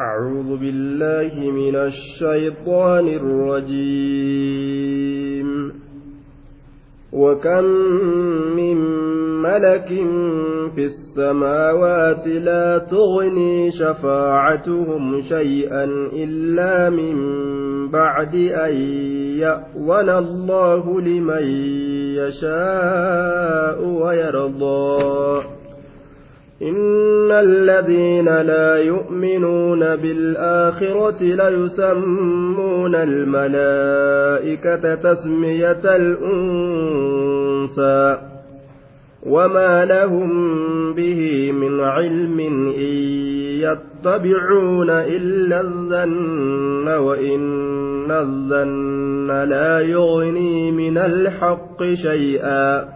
أعوذ بالله من الشيطان الرجيم. وكم من ملك في السماوات لا تغني شفاعتهم شيئا إلا من بعد أن يأذن الله لمن يشاء ويرضى. إن الذين لا يؤمنون بالآخرة ليسمون الملائكة تسمية الأنثى وما لهم به من علم إن يتبعون إلا الظن وإن الظن لا يغني من الحق شيئا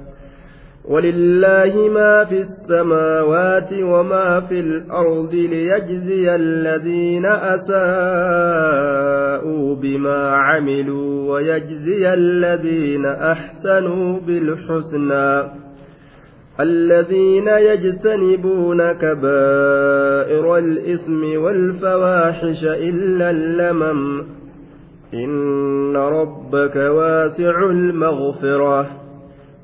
ولله ما في السماوات وما في الأرض ليجزي الذين أساءوا بما عملوا ويجزي الذين أحسنوا بالحسنى. الذين يجتنبون كبائر الإثم والفواحش إلا اللمم. إن ربك واسع المغفرة.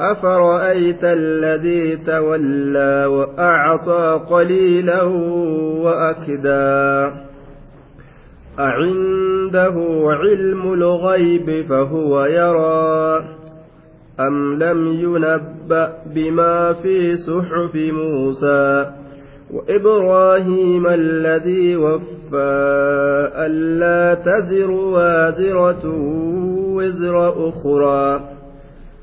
أفرأيت الذي تولى وأعطى قليلا وأكدى أعنده علم الغيب فهو يرى أم لم ينبأ بما في صحف موسى؟ وإبراهيم الذي وفى ألا تزر وازرة وزر أخرى.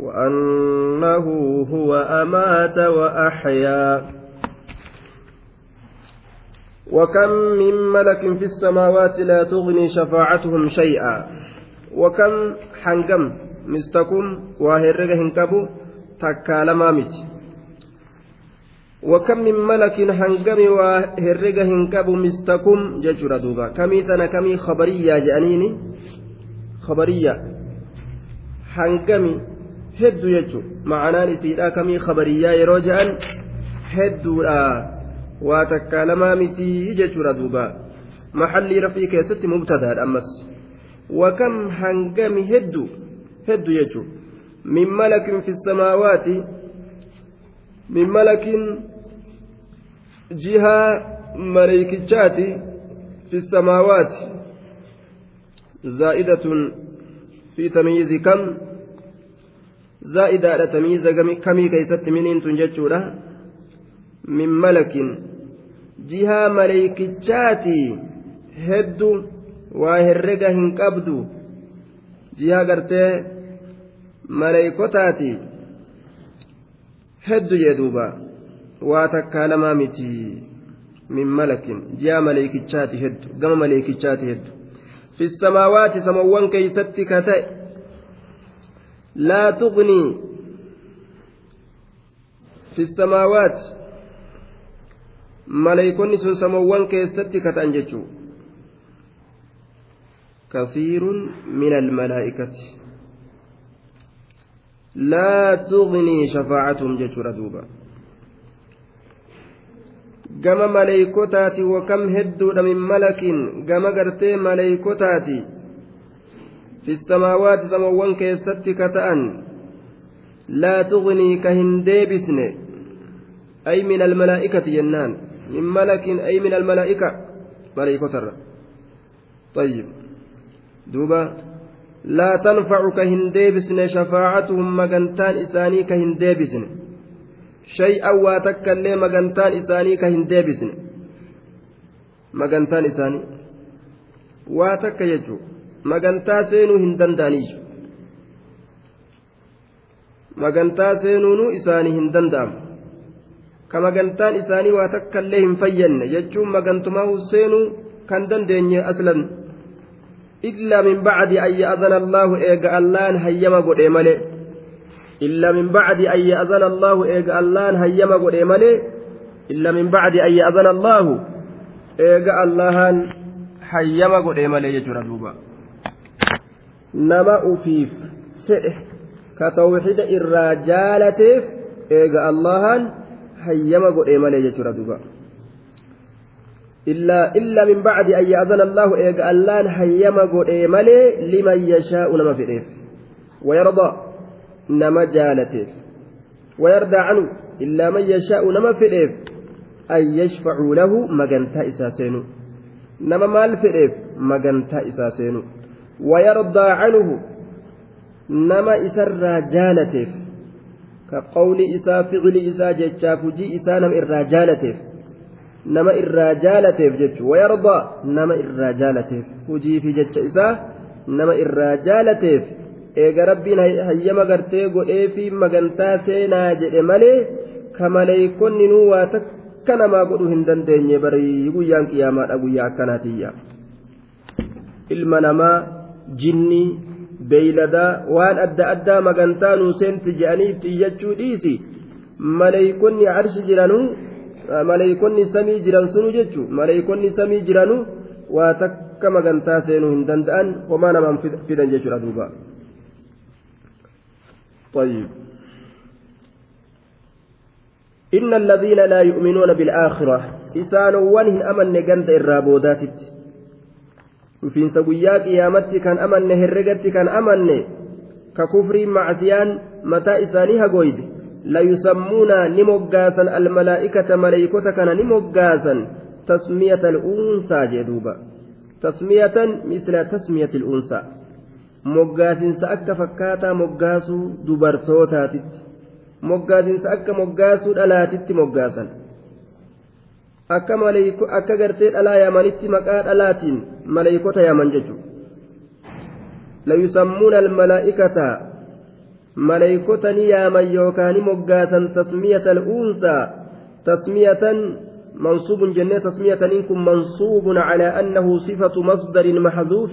وأنه هو أمات وأحيا. وكم من ملك في السماوات لا تغني شفاعتهم شيئا. وكم حنقم مستكم واهرق هنكبو تكالما مت وكم من ملك حنقم واهرق هنكبو مستكم ججر دوبا. كمي تنا كمي خبرية جانيني. خبرية. حنقمي hedduu jechuun ma'anaan isiidhaa kamii khabariyaa yeroo je'an hedduudha waa takkaa lamaa mitii jechuudha duuba maxallii rafii keessatti mubtadaadha ammas wakam hangami heddu heddu jechuun min malakin fi samaawaati min malakin jihaa maleeykichaati fi samaawaati zaa'idatun fi tamyiizi kam zaa'idaadha tamiiza kamii keeysatti miniintun jechuudha min malakin jihaa maleeykichaati heddu waa herrega hin qabdu jihaa gartee maleeykotaati heddu jee duuba waa takkaa lamaa miti min malakin jihaa maleeykichaati heddu gama maleeykichaati heddu fi samaawaati samawwan keeysatti ka ta'e لا تغني في السماوات. ملائكون سن سموان كيستي كتانجتشو كثير من الملائكة. لا تغني شفاعتهم جتشو ردوبا. gama maleeykotaati wakam hedduudha min malakin gama gartee maleeykotaati keessatti ka ta'an laa tugnii ka hin deebisne ay min almalaa'ikati jennaan min malakin ay min almalaa'ika maleeykotarra طيب دوبا لا تنفع كهن ديبسن شفاعتهم مغنتان إساني كهن ديبسن shay'an waa takka illee magantaan isaanii ka hin magantaa seenuu hin danda'aniyyu magantaa seenuunuu isaanii hin danda'amu ka magantaan isaanii waa takka illee hin fayyanne jechuun magantumaa seenuu kan dandeenye aslan illaa min bacdi an ya'zana allaahu eega allaan hayyama godhe malee إلا من بعد أن يأذن الله إيجا الله هيما قد إيمالي إلا من بعد أن يأذن الله إيجا الله هيما قد إيمالي يجرى دوبا نما أفيف فئه كتوحيد الرجالة إيجا الله هيما قد إيمالي يجرى دوبا إلا إلا من بعد أن يأذن الله إيجا الله هيما قد إيمالي لمن يشاء نما فئه ويرضى nama jaalateef wayardaa canhu illaa man yashaa'u nama fedheef an yashfacuu lahu magantaa isaa seenu nama maal fedheef magantaa isaa seenu ويرضى عنه نما إسر جالته كقول إسا فعل إسا جتشاف جي إسا نم إر جالته نما إر جالته جتش ويرضى نما إر جالته وجي في جتش إسا نما إر جالته eega rabbiin hayyama gartee godhee fi magantaa seenaa jedhe malee ka maleeykonni nuu waa takka namaa godhuu hin dandeenye barii guyyaan qiyyaamaadha guyyaa akkanaa tiyya. Ilma namaa jinni beeyladaa waan adda addaa magantaa nuu seenti je'aniif xiyyachuu dhiisi maleeykonni arshi jiranuu maleeykonni samii jiran sunu jechu maleeykonni samii jiranuu waa takka magantaa seenuu hin danda'an homaa namaan fidan jechuudha duuba. طيب إن الذين لا يؤمنون بالآخرة إسان ونه أمن جند الرابودات وفين سويات قيامتي كان أمن هرقتي كان أمن ككفر معسيان متى إسانها قويد لا يسمون نمقاسا الملائكة ملائكة كان نمقاسا تسمية الأنثى جدوبا تسمية مثل تسمية الأنثى moggaasinsa akka fakkaataa moggaasuu dubartootaatitti moggaasinsa akka moggaasuu dhalaatitti moggaasan. Akka akka gartee dhalaa yaamanitti maqaa dhalaatiin maleeykota yaaman jechuudha layusammuuna almalaa'ikata maleeykota ni yaaman yookaan moggaasan tasmiyata al'uunsaa tasmiyatan منصوب جنة تسمية إنكم منصوب على أنه صفة مصدر محذوف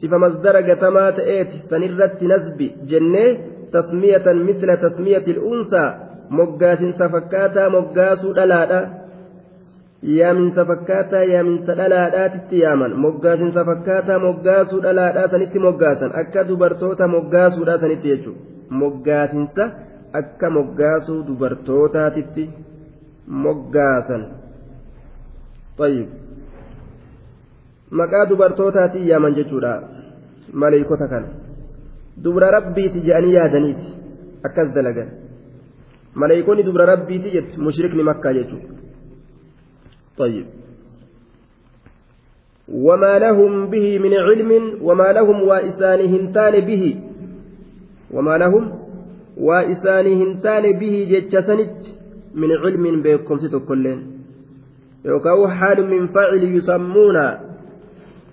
sifa masdara gatamaa ta'eeti sanirratti nasbi jennee tasmiyatan misla tasmiyati il'uunsaa moggaasinsa fakkaataa moggaasuu dhalaadha yaaminsa fakkaataa yaaminsa dhalaadhaatitti yaaman. Moggaasinsa fakkaataa moggaasuu dhalaadhaa sanitti moggaasan. Akka dubartoota moggaasuudhaa sanitti jechuudha. Moggaasinsa akka moggaasuu dubartootaatitti moggaasan. Tayyib. Maqaa dubartootaatiin yaaman jechuudha maleeykota kana. Dubra rabbiiti jedhanii yaadaniiti akkas dalagan. Maleeykonni dubra rabbiiti jetti mushrikni makkaa jechuudha. طيب. وما لهم به من علم وما لهم وإسانهن تان به. وما لهم وإسانهن تان به جتشسنت من علم بكم ستكلين. يوكاو حال من فاعل يسمون.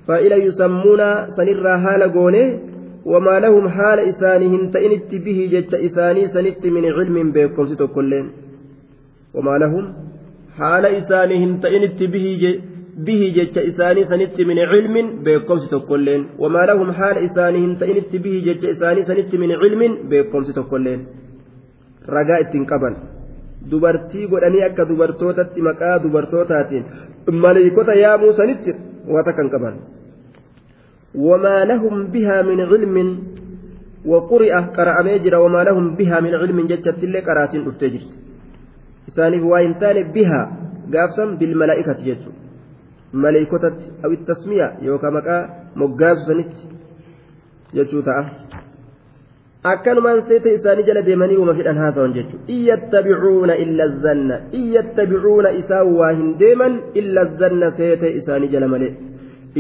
فإلى يسمون سنرى حال قونه وما لهم حال إسانهم تئنت به جت إساني سنت من علم بكم ستكلين. وما لهم حال إسانهم تئنت به به جت إساني سنت من علم بكم ستكلين وما لهم حال إسانهم تئنت به جت إساني سنت من علم بكم ستكلين رجاء التنقبل dubartii godhanii akka dubartootatti maqaa dubartootaatiin. Maleeykota yaamuu sanitti waa takkan qaban. وما لهم بها من علم وقرئ قرأ ميجر وما لهم بها من علم جتت اللي قراتين أفتجر إساني وإن بها gaafsan bilmalaa'ikati jechuudha maleeykotatti awi tasmiya yookaan maqaa moggaasu sanitti jechuu ta'a. akkanumaan seeta isaanii jala deemanii uma fedhan haasawan jechuudha iyyattabicuuna illa zanna iyyattabicuuna isaan waa hin deeman illa zanna seeta isaanii jala malee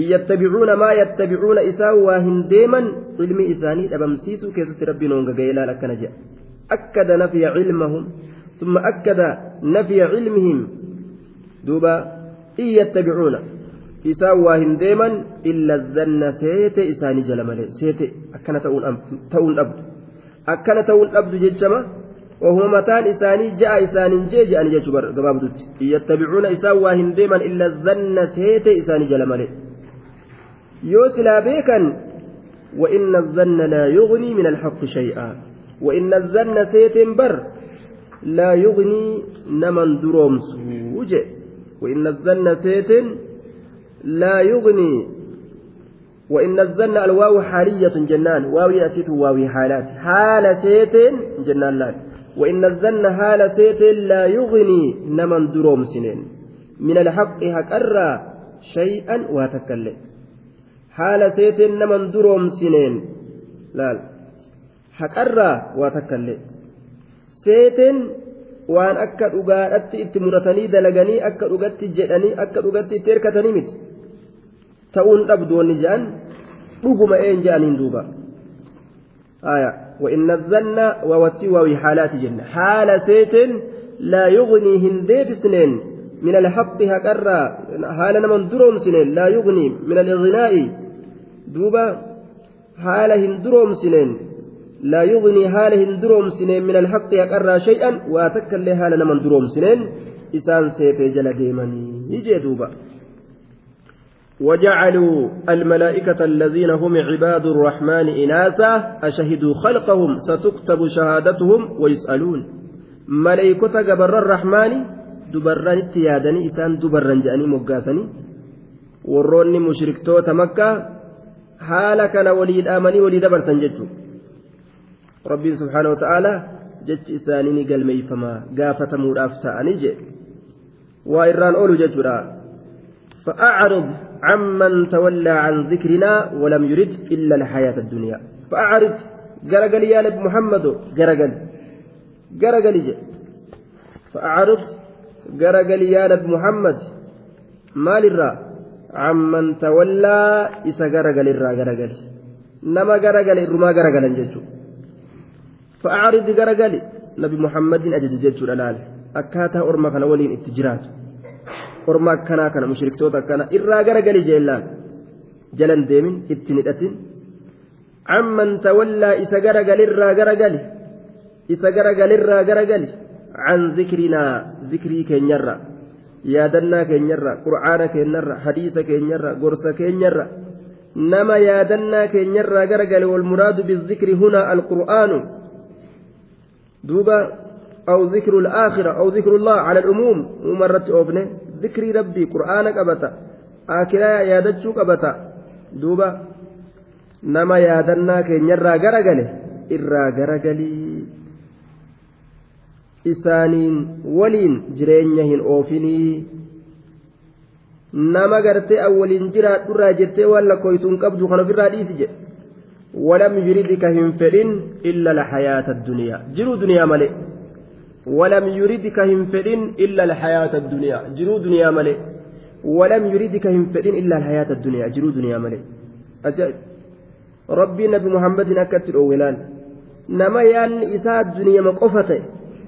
iyyattabicuuna maa yattabicuuna isaan waa hin deeman ilmi isaanii dhabamsiisuu keessatti rabbiin honga ga'ee ilaal akkana jedha cilmahum ثم أكد نفي علمهم. دوبا إن يتبعون. waa hin deeman illa zanna seete isaanii jala malee seete akkana ta'uun dhabdu akkana ta'uun dhabdu jechama وهو متان إساني جاء إساني جاء جاء جاء gabaabdutti يتبعون إسان واهن ديما إلا الظن سيت إساني جلمالي يوسلا بيكا وإن الظن لا يغني من الحق شيئا. وإن الظن سيت بر لا يغني نمن درومس وجه وإن الظن سيت لا يغني. وإن الظن الواو حالية جنان. واوي أسيت واوي حالات. حال سيت جنان لا وإن الظن حال سيت لا يغني نمن دروم سنين. من الحق هكرا شيئا وتكلم حال سيت نمن دروم سنين. لا هكرا وتكلم سيت waan akka dhugaadhatti itti muratanii dalaganii akka dhugatti jedhanii akka dhugatti itti hirkatanii miti ta'uun dhabdu wanni jedhan dhuguma een jedhaniin duuba وإن الظن ووتي ووي حالات جنة حال سيت لا يغني هندي بسنين من الحق هكرا حال من دروم سنين لا يغني من الإغناء دوبا حال هندروم سنين لا يغني حال هندروم سنين من الحق هكرا شيئا واتكل حال من دروم سنين. إسان سيت جل ديمني يجي دوبا. وجعلوا الملائكة الذين هم عباد الرحمن إناثا أشهدوا خلقهم ستكتب شهادتهم ويسألون. ملائكة جبر الرحمن دبران اتيادني إسان دبران جاني مقاسني. warroonni mushriktoota makkaa haala kana waliin amanii walii dabarsan jechuun rabbiin subhaana wa ta'aalaa jechi isaanii ni galmeeyfamaa gaafatamuudhaaf ta'anii je waa irraan oolu jechuudha فأعرض عمن تولى عن ذكرنا ولم يرد إلا الحياة الدنيا. فأعرض. قرقل يا نبي محمد. قرقل. قرقل فأعرض. قرقل يا نبي محمد. مال الرا عمن تولى إسا قرقل الرا قرقل. نما قرقل الرما قرقل فأعرض قرقل نبي محمد أجد جيتو الألال أكاتا أرمك ولين اتجرات orma akkanaa kana mushriktoota akkana irraa garagali jeellaan jalan deemin itti hidhatin amman tawallaa isa garagalirraa garagali isa garagalirraa garagali can zikrinaa zikrii keenyarra yaadannaa keenyarra qur'aana keenyarra hadiisa keenyarra gorsa keenyarra nama yaadannaa keenyarraa garagale walmuraadu bizikri hunaa alqur'aanu duuba أو ذكر الآخرة أو ذكر الله على العموم ومرت أوفنه ذكري ربي قرآن قبتا آكلا يادتشو قبتا دوبا نما يادنا كين يرى غرغله إرى غرغلي isaaniin waliin jireenya hin oofinii nama gartee awwaliin jiraadhurraa jettee waan lakkooytuun qabdu kan ofirraa dhiisi jedhe yuridika hin fedhin illa alhayaata addunyaa jiruu duniyaa malee ولم يردك هم فدين إلا الحياة الدنيا. جرو دنيا ملئ؟ ولم يردك هم فدين إلا الحياة الدنيا. جرو دنيا ملئ؟ أجل. ربي نبي محمد أكتر أولان نما يان إساء الدنيا مقفته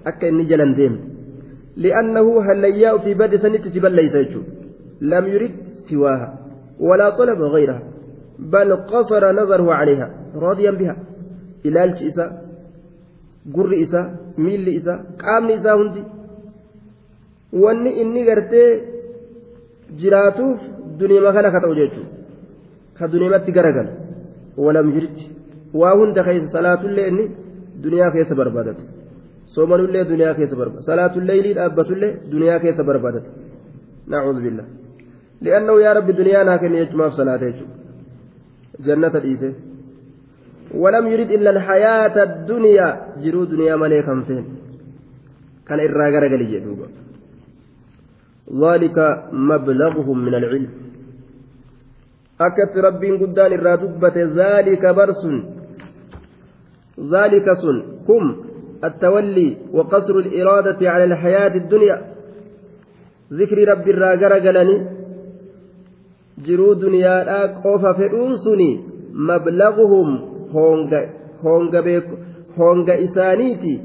أكا إني جلن ديم. لأنه هلياء في بد سنة سبل ليس لم يرد سواها. ولا طلب غيرها. بل قصر نظره عليها راضيا بها إلى الجئسة gurri isaa miilli isaa qaamni isaa hundi wanni inni gartee jiraatuuf duniima kana ka ta'u jechuudha ka duniimatti garagala walam jirti waa hunda keessa salaatullee inni duniyaa keessa barbaadatu soomanullee duniyaa keessa barbaadatu salaatullee ilii dhaabbatullee duniyaa keessa barbaadatu nacuudhu billah li'annahu yaa rabbi duniyaa naa kenne jechumaaf salaata jechuudha jannata dhiise. ولم يرد إلا الحياة الدنيا. جرو دنيا مليكا فين. كان إرى غرقل جدوبا ذلك مبلغهم من العلم. أكت رب قدان الرادبة ذلك برس. ذلك سن. كم. التولي وقصر الإرادة على الحياة الدنيا. ذكر رب الراجر قلني jiruu duniyaadhaa qofa fedhuun suni mablaquhum honga isaaniiti.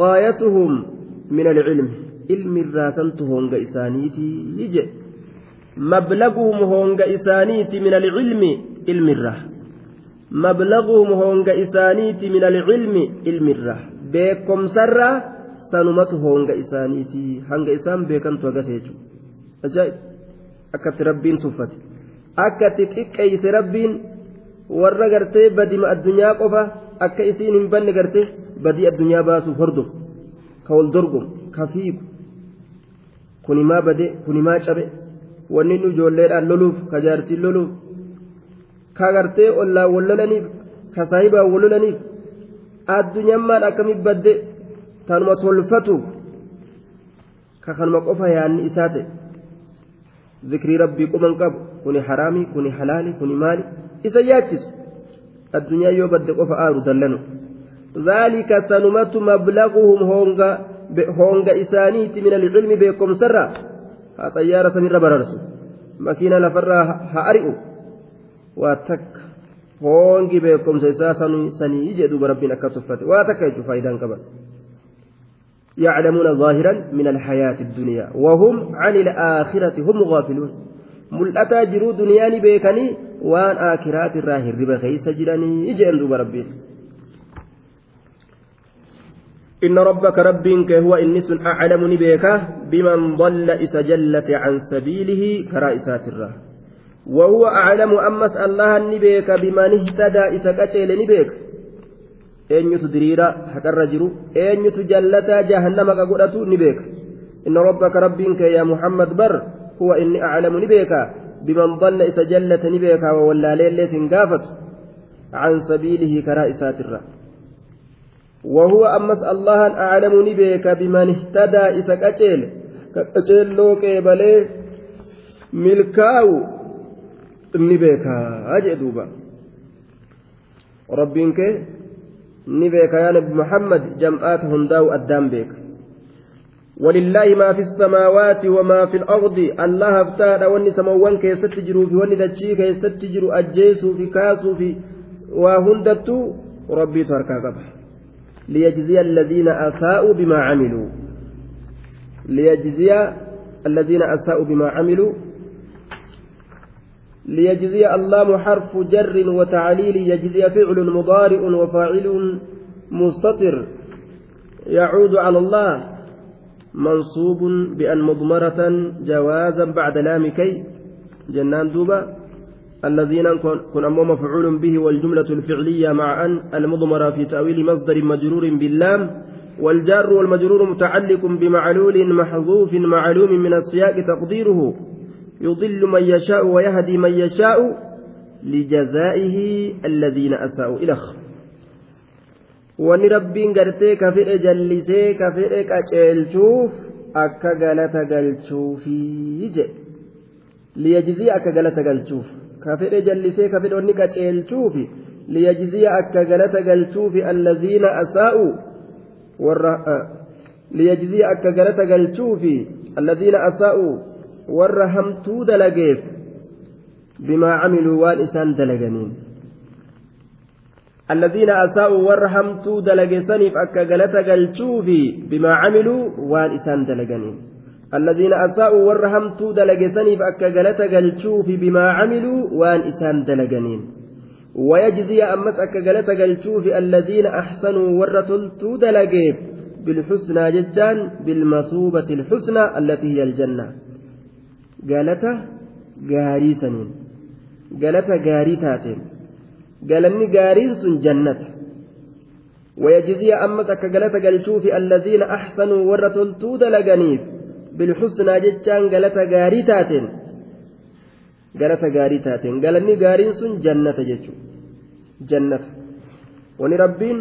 Gaayatuhum min alcilmi ilmi irraasantu honga isaaniiti jedhe mablaquhum honga isaaniiti min alcilmi ilmirraa mablaquhum honga isaaniiti min alcilmi ilmirraa beekomsarraa sanumatu honga isaaniiti. Hanga isaan beekantu agaseechu ajaa'ib. Akkatti rabbiin tuffate. Akkatti xiqqeeyse rabbiin warra gartee badima addunyaa qofa akka isiin hin banne gartee badii addunyaa baasuuf hordofu ka wal dorgomu ka fiigu. Kuni maa bade kuni maa cabe. Wanni nu ijoolleedhaan loluuf ka jaartiin loluuf ka gartee ollaan wal lolaniif ka saahibaan wal lolaniif addunyaan akkamitti badde? Tanuma tolfatuuf ka kanuma qofa yaanni isaa ta'e rabbii quban qabu kuni haraami kuni halaali kuni maali isa yaachisu addunyaa yoo badde qofa aaru dallanu ذلك سنمت مبلغهم هونغا هونغا إسانيت من العلم بكم سرا. طيارة سمير بررسو مكينة لفرا هأرئوا واتك. هونغي بكم سيسا سني يجدوا بربنا كتفت. واتك يجوا فايدان كبر يعلمون ظاهرا من الحياة الدنيا وهم عن الآخرة هم غافلون. ملأتا جرو دنياني بيكني وان آخرات الراهر ربا خيس جراني. إجئن دوب ربي. إن ربك ربك هو إنس أعلم نبيك بمن ضل إسجلت عن سبيله كرائسات الراه. وهو أعلم أمس الله نبيك بمن اهتدى إسكتشيل نبيك eenyutu diriira haqarra jiru eenyutu jallataa jahannama ka godhatu ni beeka inna rabbaka rabbiin kee yaa muhammad bar huwa inni aclamu ni beeka biman dalla isa jallate ni beeka wawwallaaleellee sin gaafatu can sabiilihi karaa isaatirra وهو أمس الله أعلم نبيك بمن اهتدى إذا كتيل كتيل لو كيبلي ملكاو نبيك أجئ دوبا ربك ni beeka yaa nabi muhammad jam'aata hundaa'u addaan beeka. ولله ما في السماوات وما في الأرض الله افتاد واني سموان كي ستجروا في واني دجي كي ستجروا أجيسوا في كاسوا في وهندتوا ربي تركا قبح ليجزي الذين أساءوا بما عملوا ليجزي الذين أساءوا بما عملوا ليجزي اللام حرف جر وتعليل يجزي فعل مضارع وفاعل مستتر. يعود على الله. منصوب بأن مضمرة جوازا بعد لام كي. جنان دوبا. الذين كن أمو مفعول به والجملة الفعلية مع أن المضمرة في تأويل مصدر مجرور باللام. والجار والمجرور متعلق بمعلول محذوف معلوم من السياق تقديره. يضل من يشاء ويهدي من يشاء لجزائه الذين أساءوا إلى wani rabbiin gartee ka fedhe jallisee ka fedhe qaceelchuuf akka galata galchuufi jedhe liyajzii akka galata galchuuf ka fedhe jallisee ka fedhe wanni qaceelchuufi liyajzii akka galata galchuufi allaziina asaa'u warra liyajzii akka galata galchuufi allaziina asaa'u warra hamtuu dalageef bimaa camiluu waan isaan dalaganiin الذين أساءوا ورحمتوا دلجسني فأكا غلطة قلتوفي بما عملوا وان إسان دلجنين الذين أساءوا ورحمتوا دلجسني فأكا غلطة قلتوفي بما عملوا وان إسان دلجنين ويجزي أمس أكا غلطة قلتوفي الذين أحسنوا ورتلتوا دلجيب بالحسنى ججان بالمثوبة الحسنى التي هي الجنة galata gaarii saniin galata gaarii taateen. Galanni gaariin sun jannata. ويجزي أمس أكجلت قلتوف الذين أحسنوا ورتلتو دلقنيف بالحسنى جتان قلت غاريتات قلت غاريتات قالني غارين سن جنة جتشو جنة ونربين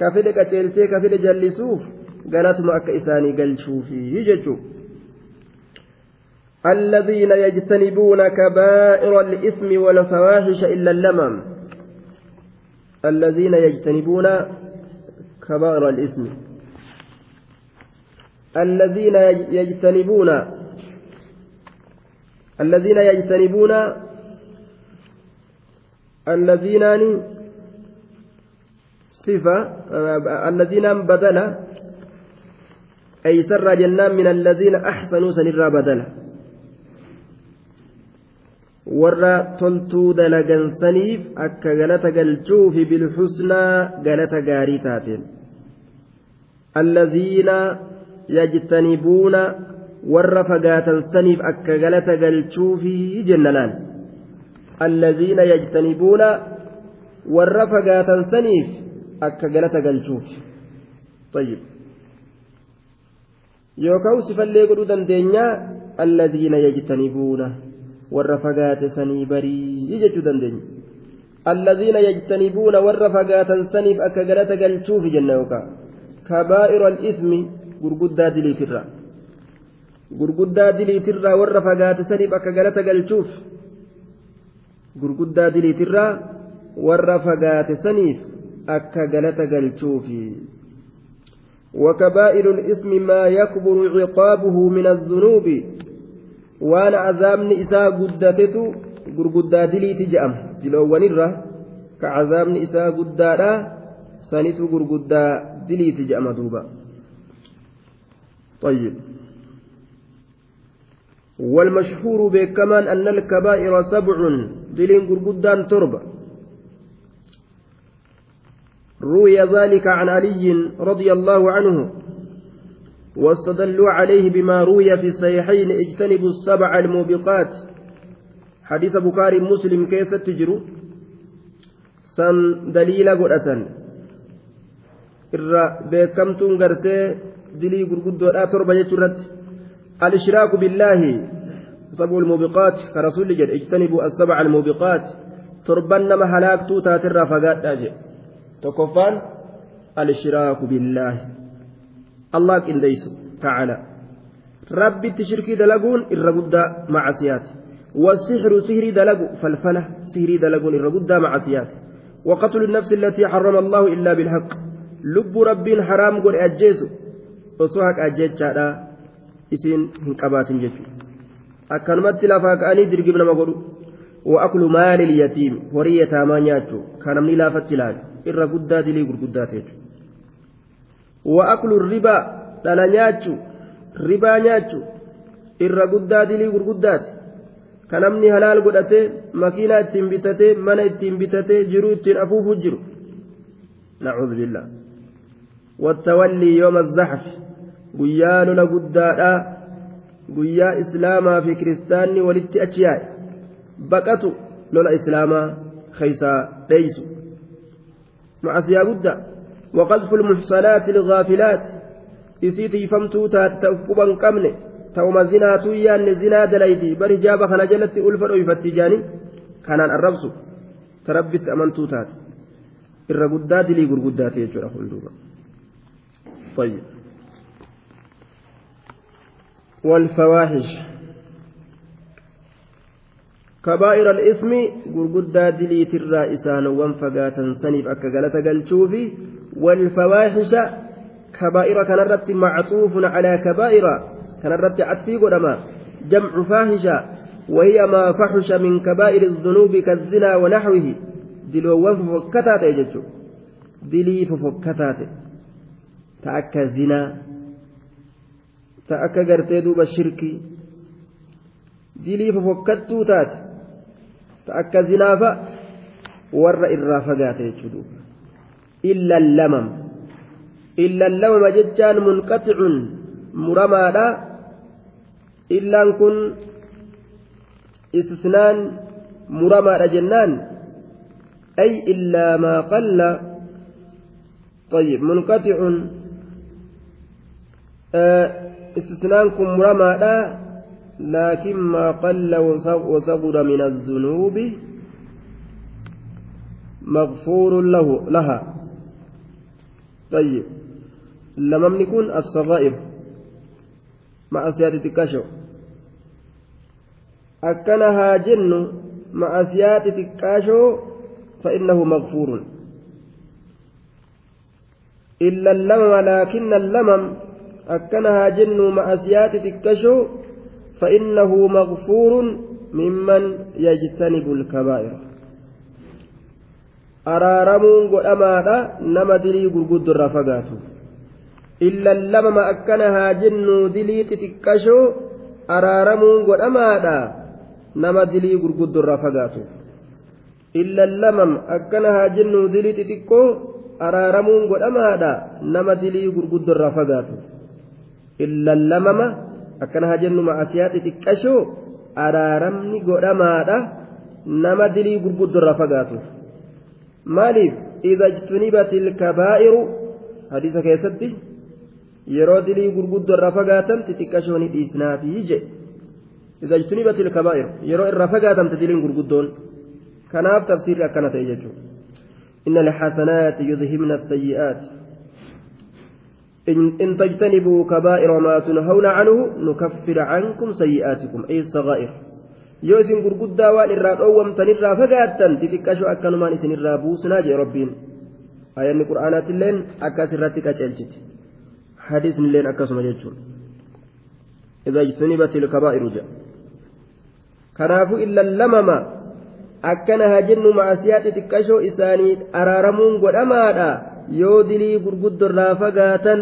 كفل كتلتي كفل جلسوف galatuma akka isaanii galchuufi jechuudha. الذين يجتنبون كبائر الإثم والفواحش إلا اللمم. الذين يجتنبون كبائر الإثم. الذين يجتنبون الذين يجتنبون الذين صفة الذين بدل أي سر جنان من الذين أحسنوا سنرى بدل. Warra toltuu dalagansaniif akka galata galchuufi bilxusnaa galata gaarii taateen allaziina yajtanibuuna warra fagaatan saniif akka galata galchuufi jennanaan allaziina yajtanibuuna warra fagaatan saniif akka galata galchuufi طيب yookaan sifallee godhuu dandeenyaa allaziina yajtanibuuna jechuu dandeenya alladhiina yajtanibuuna warra fagaatan saniif akka galata galchuufi jenna yookaan kabaa'ira al-ismi gurguddaa diliitirra gurguddaa diliitirraa warra fagaate saniif akka galata galchuuf gurguddaa diliitirraa warra fagaate saniif akka galata galchuufi وكبائر الإثم ما يكبر عقابه من الذنوب waan azaabni isaa guddatetu gurguddaa diliiti je'ama diloowwanirra ka azaabni isaa guddaadha sanitu gurguddaa diliiti je'ama duuba طيب والمشهور بكمان أن الكبائر سبع دلين قرقدان تربة روي ذلك عن علي رضي الله عنه واستدلوا عليه بما روي في الصحيحين اجتنبوا السبع الموبقات حديث بخاري مسلم كيف تجروا سن دليل قرأة gartee dilii gurguddoodhaa torba jechuurratti alishiraaku billaahi sab'u lmuubiqaat ka rasulli jedhe ijtanibuu assabaca almuubiqaat torban nama halaaktuu taatirraa fagaadhaa jedhe tokkoffaan alishiraaku billaahi allah qindeeysu ta'ala. Rabbitti shirkii dalaguun irra guddaa macasiyaati والسحر سهري دلق فالفلة سهري دلق الرقدة مع سيات وقتل النفس التي حرم الله إلا بالحق لب رب حرام قل أجيس وصوحك أجيت شادا إسين هنكبات جفي أكنمت لفاك أني درقبنا مقول وأكل مال اليتيم ورية ما نياتو كان من لافت لال الرقدة دلي قرقدات وأكل الربا dhala nyaachu ribaa nyaachu irra guddaa dilii gurguddaati ka namni halaal godhatee makiinaa ittiin bitatee mana ittiin bitatee jiruu ittiin afuufuu jiru nacuudhu billah wattawallii yooma zaxfi guyyaa lola guddaadhaa guyyaa islaamaa fi kiristaanni walitti achi yaa'e baqatu lola islaamaa keeysaa dheeysu macasiyaa guddaa وقذف المحصنات الغافلات ta'uma zinaatuu yaanne zinaa dalayti bari jaaba kana jalatti ulfa dhoyfatti jaanii kanaan arrabsu ta rabbitti amantuu taate irra guddaa dilii gurguddaate jechuudha hunduuba طيب والفواحش كبائر الإثم غرغدا دليت الرائسان وانفقاتا سنيف أكا قلتوفي والفواحش كبائر كان الرت معطوف على كبائر كان الرت عطفي قدما. جمع فاحشة وهي ما فحش من كبائر الذنوب كالزنا ونحوه. دلوان ففكتات يجتشو دلي ففكتات تأكى زنا. تأكى قرتي دوب الشرك. دلي ففكتو تات. تأكى زنا فور إرافقات يجتشو إلا اللمم. إلا اللوم ججان منقطع مرمادا. إلا كن استثنان مرمادا جنان. أي إلا ما قل. طيب منقطع. آه استثنان كن مرمادا. لكن ما قل وصغر من الذنوب مغفور له لها. طيب lamamni kun as-sagaa'ir ma'asiyaati xiqqasho akkana haa jennu ma'asiyaati xiqqaashoo فإنه مغفور إلا اللمم لكن اللمم أكنها جن مأسيات تكشو فإنه مغفور ممن يجتنب الكبائر araaramuun godhamaadha. Nama dilii gurguddo irraa fagaatu. Illan lamama akkana haa jennu dilii xixiqqashoo araaramuun godhamaadha. Nama dilii gurguddo irraa fagaatu. Illan lamam akkana haa jennu dilii xixiqqoo araaramuun godhamaadha. Nama dilii gurguddo irraa fagaatu. Illan lamama akkana haa jennu ma'asiyaa xixiqqashoo araaramni godhamaadha. Nama dilii gurguddo irraa fagaatu. Maaliif idha ijtunibat ilkabaa'iru hadiisa keessatti yeroo dilii gurguddoo irraa fagaatan xixiqqashoo ni dhiisnaatii je idha ijtunibat ilkabaa'iru yeroo irraa fagaatamte diliin gurguddoon kanaaf tafsiirri akkana ta'e jechuudha inna lixasanaati yudhibna sayyi'aati إن تجتنبوا كبائر ما تنهون عنه نكفر عنكم سيئاتكم أي الصغائر yoo isin gurguddaa waan irraa dhoowwamtanirraa fagaattan xixiqqashoo akkanumaan isinirraa buusnaa jee rabbiin. Ayanni qur'aanaatiilleen akkas irratti qaceelchiti hadiisnilleen akkasuma jechuun. Idha ijtunibatil kabaa'iru jedha kanaafuu illallamama akkana haa jennu maasiyaa xixiqqashoo isaanii araaramuun godhamaadha yoo dilii gurguddorraa fagaatan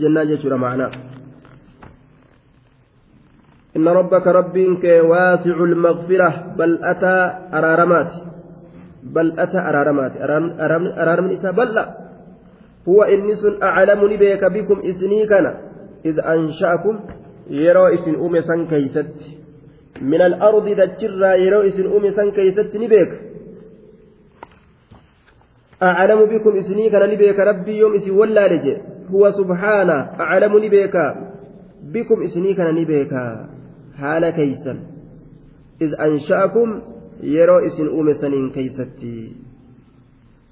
jennaan jechuudha ma'anaa إن ربك ربك واسع المغفرة بل أتى أرارمات. بل أتى أرارمات. أرارم إسا بل لا. هو إنس أعلم بك بكم إسنيكنا إذ أنشأكم يرى إسن أمي سن كيست. من الأرض دجرا يرى إسن أمي سن كيست نبيك. أعلم بكم إسنيكنا نبيك ربي يوم إسي ولا لجي. هو سبحانه أعلم نبيك بكم إسنيكنا نبيك. Haala keeysan. Iz ansha'akum yeroo isin uume saniin keeysatti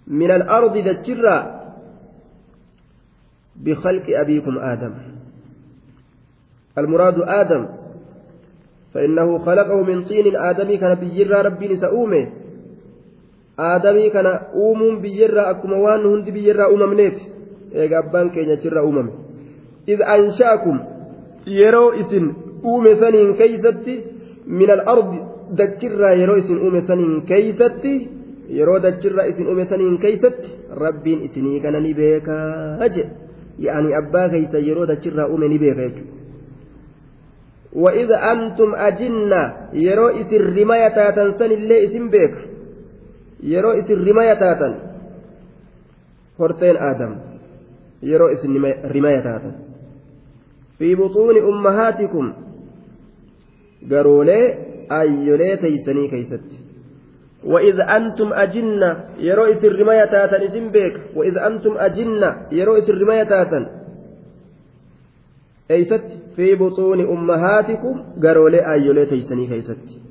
min alardi dachirraa bikhalqi abiikum aadam. المراد آدم فإنه خلقه من طين آدمي كان بيجرى ربي نسأومه آدمي كان أوم بيجرى أكما وان هند بيجرى أممنيت إيقا أبان كينيا جرى أمم إذ أنشأكم يرو إسن uume saniin keeysatti min al-ardi dachirraa yeroo isin uume saniin keeysatti yeroo dachirraa isin uume saniin keeysatti rabbiin isinii kana ni beekaa jedhe yaani abbaa keeysa yeroo dachirraa uume ni beeka jechuudha وإذ أنتم أجنة يرو إسر رماية تاتن سن اللي إسم بيك يرو إسر رماية تاتن فرتين آدم يرو إسر رماية تاتن في بطون أمهاتكم garoolee ayyolee teeysanii keeysatti وإذ أنتم أجنة يرو إسر رماية تاتن إسم بيك وإذ أنتم أجنة يرو إسر رماية تاتن أيست في بطون أمهاتكم قرولي أيولي تيسني كيست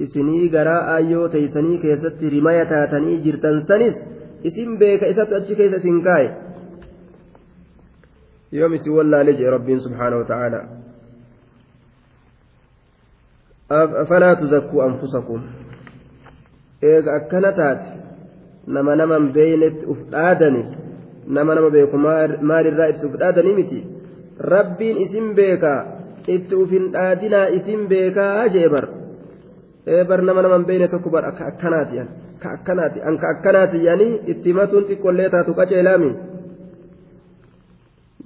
isinii garaa ayyoo teeysanii keessatti rimaya taatanii jirtan sanis isin beeka isatu achi keessa isin kaaye yoom isin wallaale jee rabbiin subhaanahu wa ta'aalaa falaa tuzakkuu anfusakum. Eega akkana taate nama naman beeynetti uf dhaadani nama nama beeku maalirraa itti uf dhaadanii miti? Rabbiin isin beekaa itti uf hin dhaadinaa isin beekaa jee bar. Ee bar nama naman beeyne tokko bar akka akkanaati an ka akkanaati an itti matuun xiqqollee taatu qaceelaami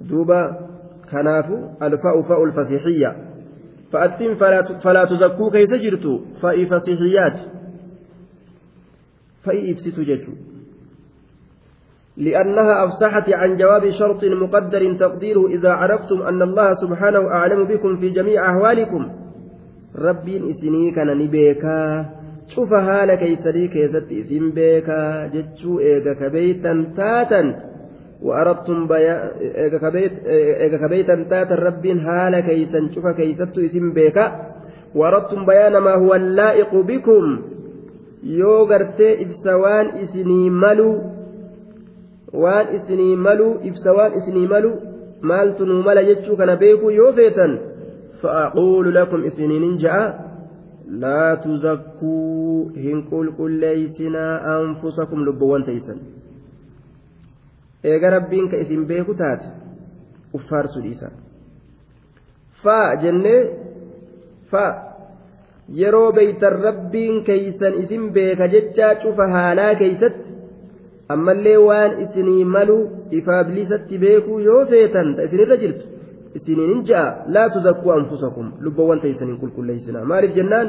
duuba kanaafu alfa'u fa'u lfasixiyya فأتم فلا كيف جرتوا؟ فإي فصيحيات. فإي إبسط جتوا لأنها أفصحت عن جواب شرط مقدر تقديره إذا عرفتم أن الله سبحانه أعلم بكم في جميع أحوالكم. ربي إسني كان نبيكا. شوف هالا كيسري كيست إسن بيكا جتشو إيغا كبيتا تاتا. وأردتم كبيتا تاتا رب هالا كيسا شوف كيست إسن بيكا وأردتم بيان ما هو اللائق بكم malu waan isinii maluu ibsa waan isinii maluu maaltu nuu mala jechuu kana beekuu yoo feetan fa'aquulu lakum isiniinin ja'a laa tuzakkuu hin qulqulleeysinaa anfusakum lubbuwwan teeysan eega rabbiin ka isin beeku taate uffaarsuu dhiisa. Faa jennee faa yeroo beeytan rabbiin keeysan isin beeka jechaa cufa haalaa keeysatti ammallee waan isinii malu ifaabilisatti beekuu yoo feetan ta isinirra jirtu isiniin ja'a. Laa tuzakkuu anfusakum lubbawwan teeysaniin qulqulleeysinaa maaliif jennaan?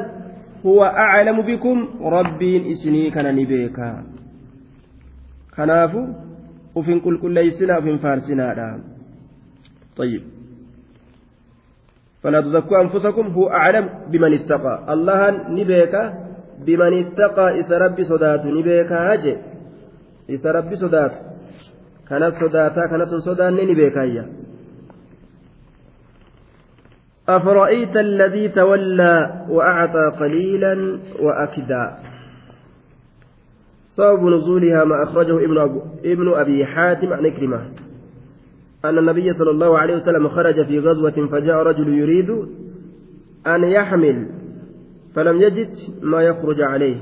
Huwa aclamu bikum rabbiin isinii kana ni beekaa kanaafu ufin qulqulleeysinaa ufin faarsinaadha طيب فلا تزكوا أنفسكم هو أعلم بمن اتقى الله نبيك بمن اتقى إذا ربي صدات نبيك هاجي إذا ربي صدات كانت صداتا كانت صدان نبيك هيا أفرأيت الذي تولى وأعطى قليلا وأكدى سبب نزولها ما أخرجه ابن, أبو ابن أبي حاتم عن إكرمة. أن النبي صلى الله عليه وسلم خرج في غزوة فجاء رجل يريد أن يحمل فلم يجد ما يخرج عليه.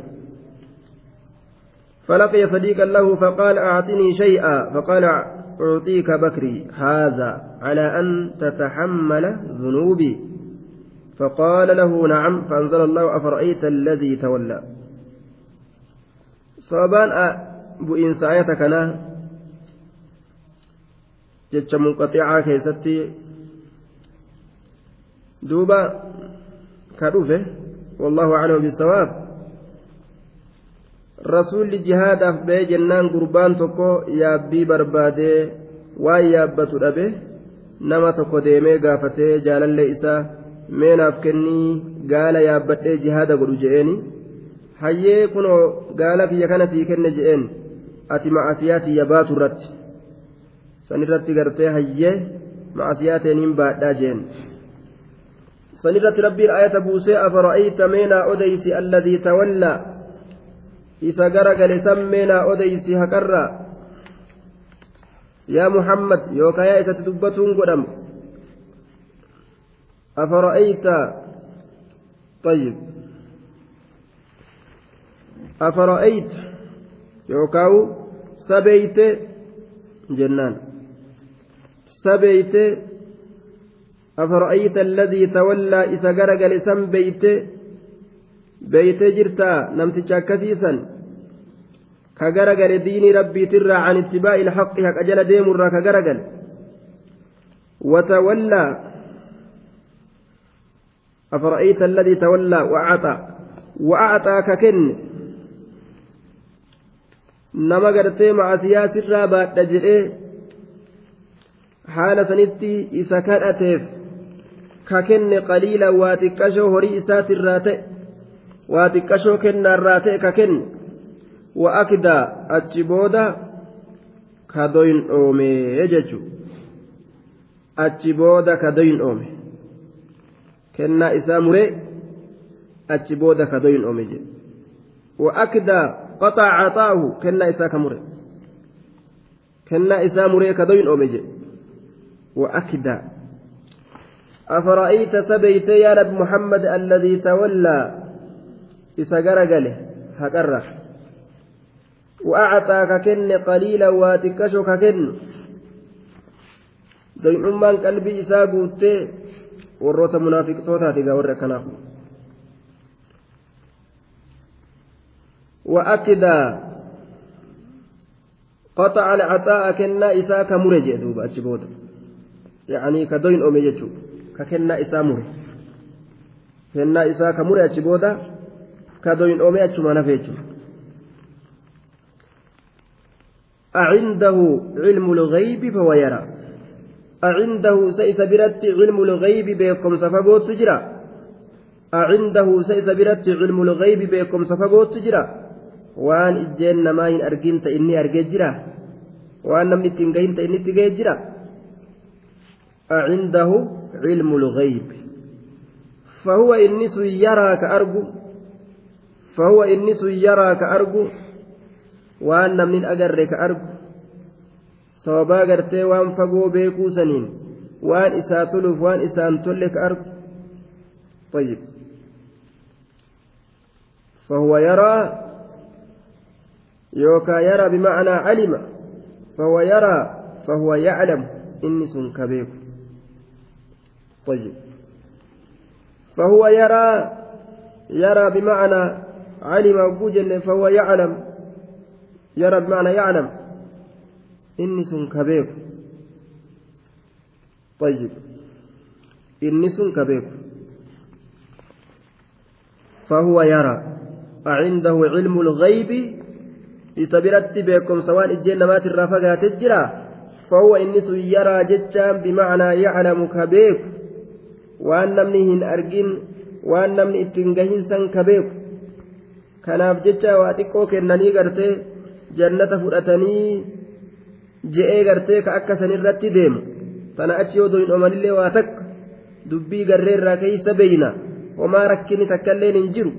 فلقي صديقا له فقال أعطني شيئا فقال أعطيك بكري هذا على أن تتحمل ذنوبي. فقال له نعم فأنزل الله أفرأيت الذي تولى. Sababaan bu'iinsa ayata kanaa jecha munqaxicaa keessatti duuba ka dhufe wallahu aclamu bisawaab rasuulli jihaadaaf ba'ee jennaan gurbaan tokko yaabbii barbaadee waan yaabbatu dhabe nama tokko deemee gaafatee jaalallee isaa meenaaf kennii gaala yaabbadhee jihaada godhu je'eeni hayyee kunoo gaala kiyya kana sii kenne je'een ati ma'asiyaa tiyya baatu irratti san irratti gartee hayyee ma'asiyaa teeniin baadhaa jeen san irratti rabbiin ayata buusee afara'ayta meenaa odeysi alladii tawallaa isa gara gale san meenaa odeysi haqarraa yaa muhammad yookaan yaa isatti dubbatuun godhamu afara'ayta طيب أفرأيت؟ يوكاو سبيت؟ جنان. سبيت؟ أفرأيت الذي تولى إذا قرق لسم بيت؟ بيت جرتا نمسك كثيسا. كقرق لدين ربي ترى عن اتباع الحق هك أجل ديم الرا كقرق. وتولى. أفرأيت الذي تولى وأعطى. وأعطى ككن nama gartee macasiyaa sirraa baadha jedhee haala sanitti isa kadhateef ka kenne qaliila waa xiqqashoo horii isaatirraa ta'e waa xiqqashoo kennaarraa ta'e ka kenne wa akdaa achi booda kadoyin dhoomee jechu achi booda kadoyin dhoome kennaa isaa muree achi booda kadoyin dhoome jedhe wa akdaa قطع عطاؤه كنا إساك مري كنا إسا مري كدوين أومج وأكدا أفرأيت سبيت يا رب محمد الذي تولى؟ إسا قرقله هكرة وأعطاك كن قليلا واتكشك كن. دوين أمان قلبي إسا قوتي warroota munaafiqtootaati gaa warri وأكدا قطع العطاء كنا إساء كمرة جدوب أتشبوت يعني كدوين أمي جتشو ككنا إساء مرة كنا إساء كمرة أتشبوت كدوين أمي أتشما نفيتشو أعنده علم الغيب فهو يرى. أعنده سيس برت علم الغيب بكم سفقوت تجرى. أعنده سيس برت علم الغيب بكم سفقوت تجرى. Waan ijjeen namaa hin argin ta inni argee jira waan namni ittiin gahin ta inni itti gahee jira أعنده علم الغيب فهو إنس يراك أرجو فهو إنس يراك أرجو وأن من أرجو gartee waan fagoo beekuu saniin waan isaa toluuf waan isaan tolle ka argu طيب فهو يرى يوكا يرى بمعنى علم فهو يرى فهو يعلم إني سن كبير طيب فهو يرى يرى بمعنى علم وجن فهو يعلم يرى بمعنى يعلم إني سن كبير طيب إني سن كبير فهو يرى أعنده علم الغيب إسبرت بكم سواء الجنة ما ترافقها تجرى فهو إنس يرى جتان بمعنى يعلم كبيك وأن نمنهن أرجن وأن نمن إتنجهن سن كبيك kanaaf jecha waa xiqqoo kennanii gartee jannata fudhatanii je'ee gartee ka akka sanirratti deemu tana achi yoo doyin omanillee waa takka dubbii garreerraa keeysa beeyna homaa rakkini takkailleen hin jiru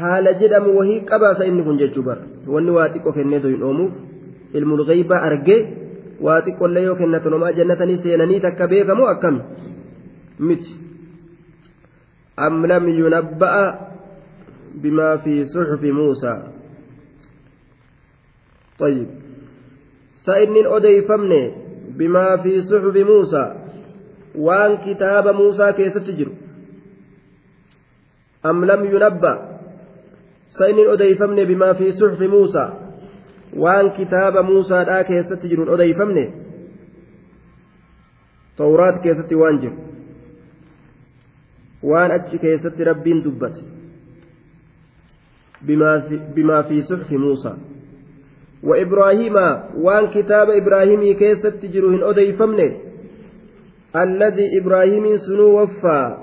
haala jedhamu wahii qabaasa inni kun jechuu bara wanni waa xiqqoo kennee doyin oomuuf ilmul ghaybaa argee waa xiqqollee yoo kennatan homaa jannatanii seenanii takka beekamoo akkami miti am lam yunabba'a بما في صحف موسى طيب سائلين أديفمني بما في صحف موسى وان كتاب موسى كيف تجر أم لم ينبأ سائلين أديفمني بما في صحف موسى. وان كتاب موسى لا كيف تجر أديفمني توراة كيف توانجر وان أتش كيف ربين دبت. بما في, بما في صحف موسى. وإبراهيم وان كتاب إبراهيم كيست تجرهن أدي فمنه الذي إبراهيم سنو وفى.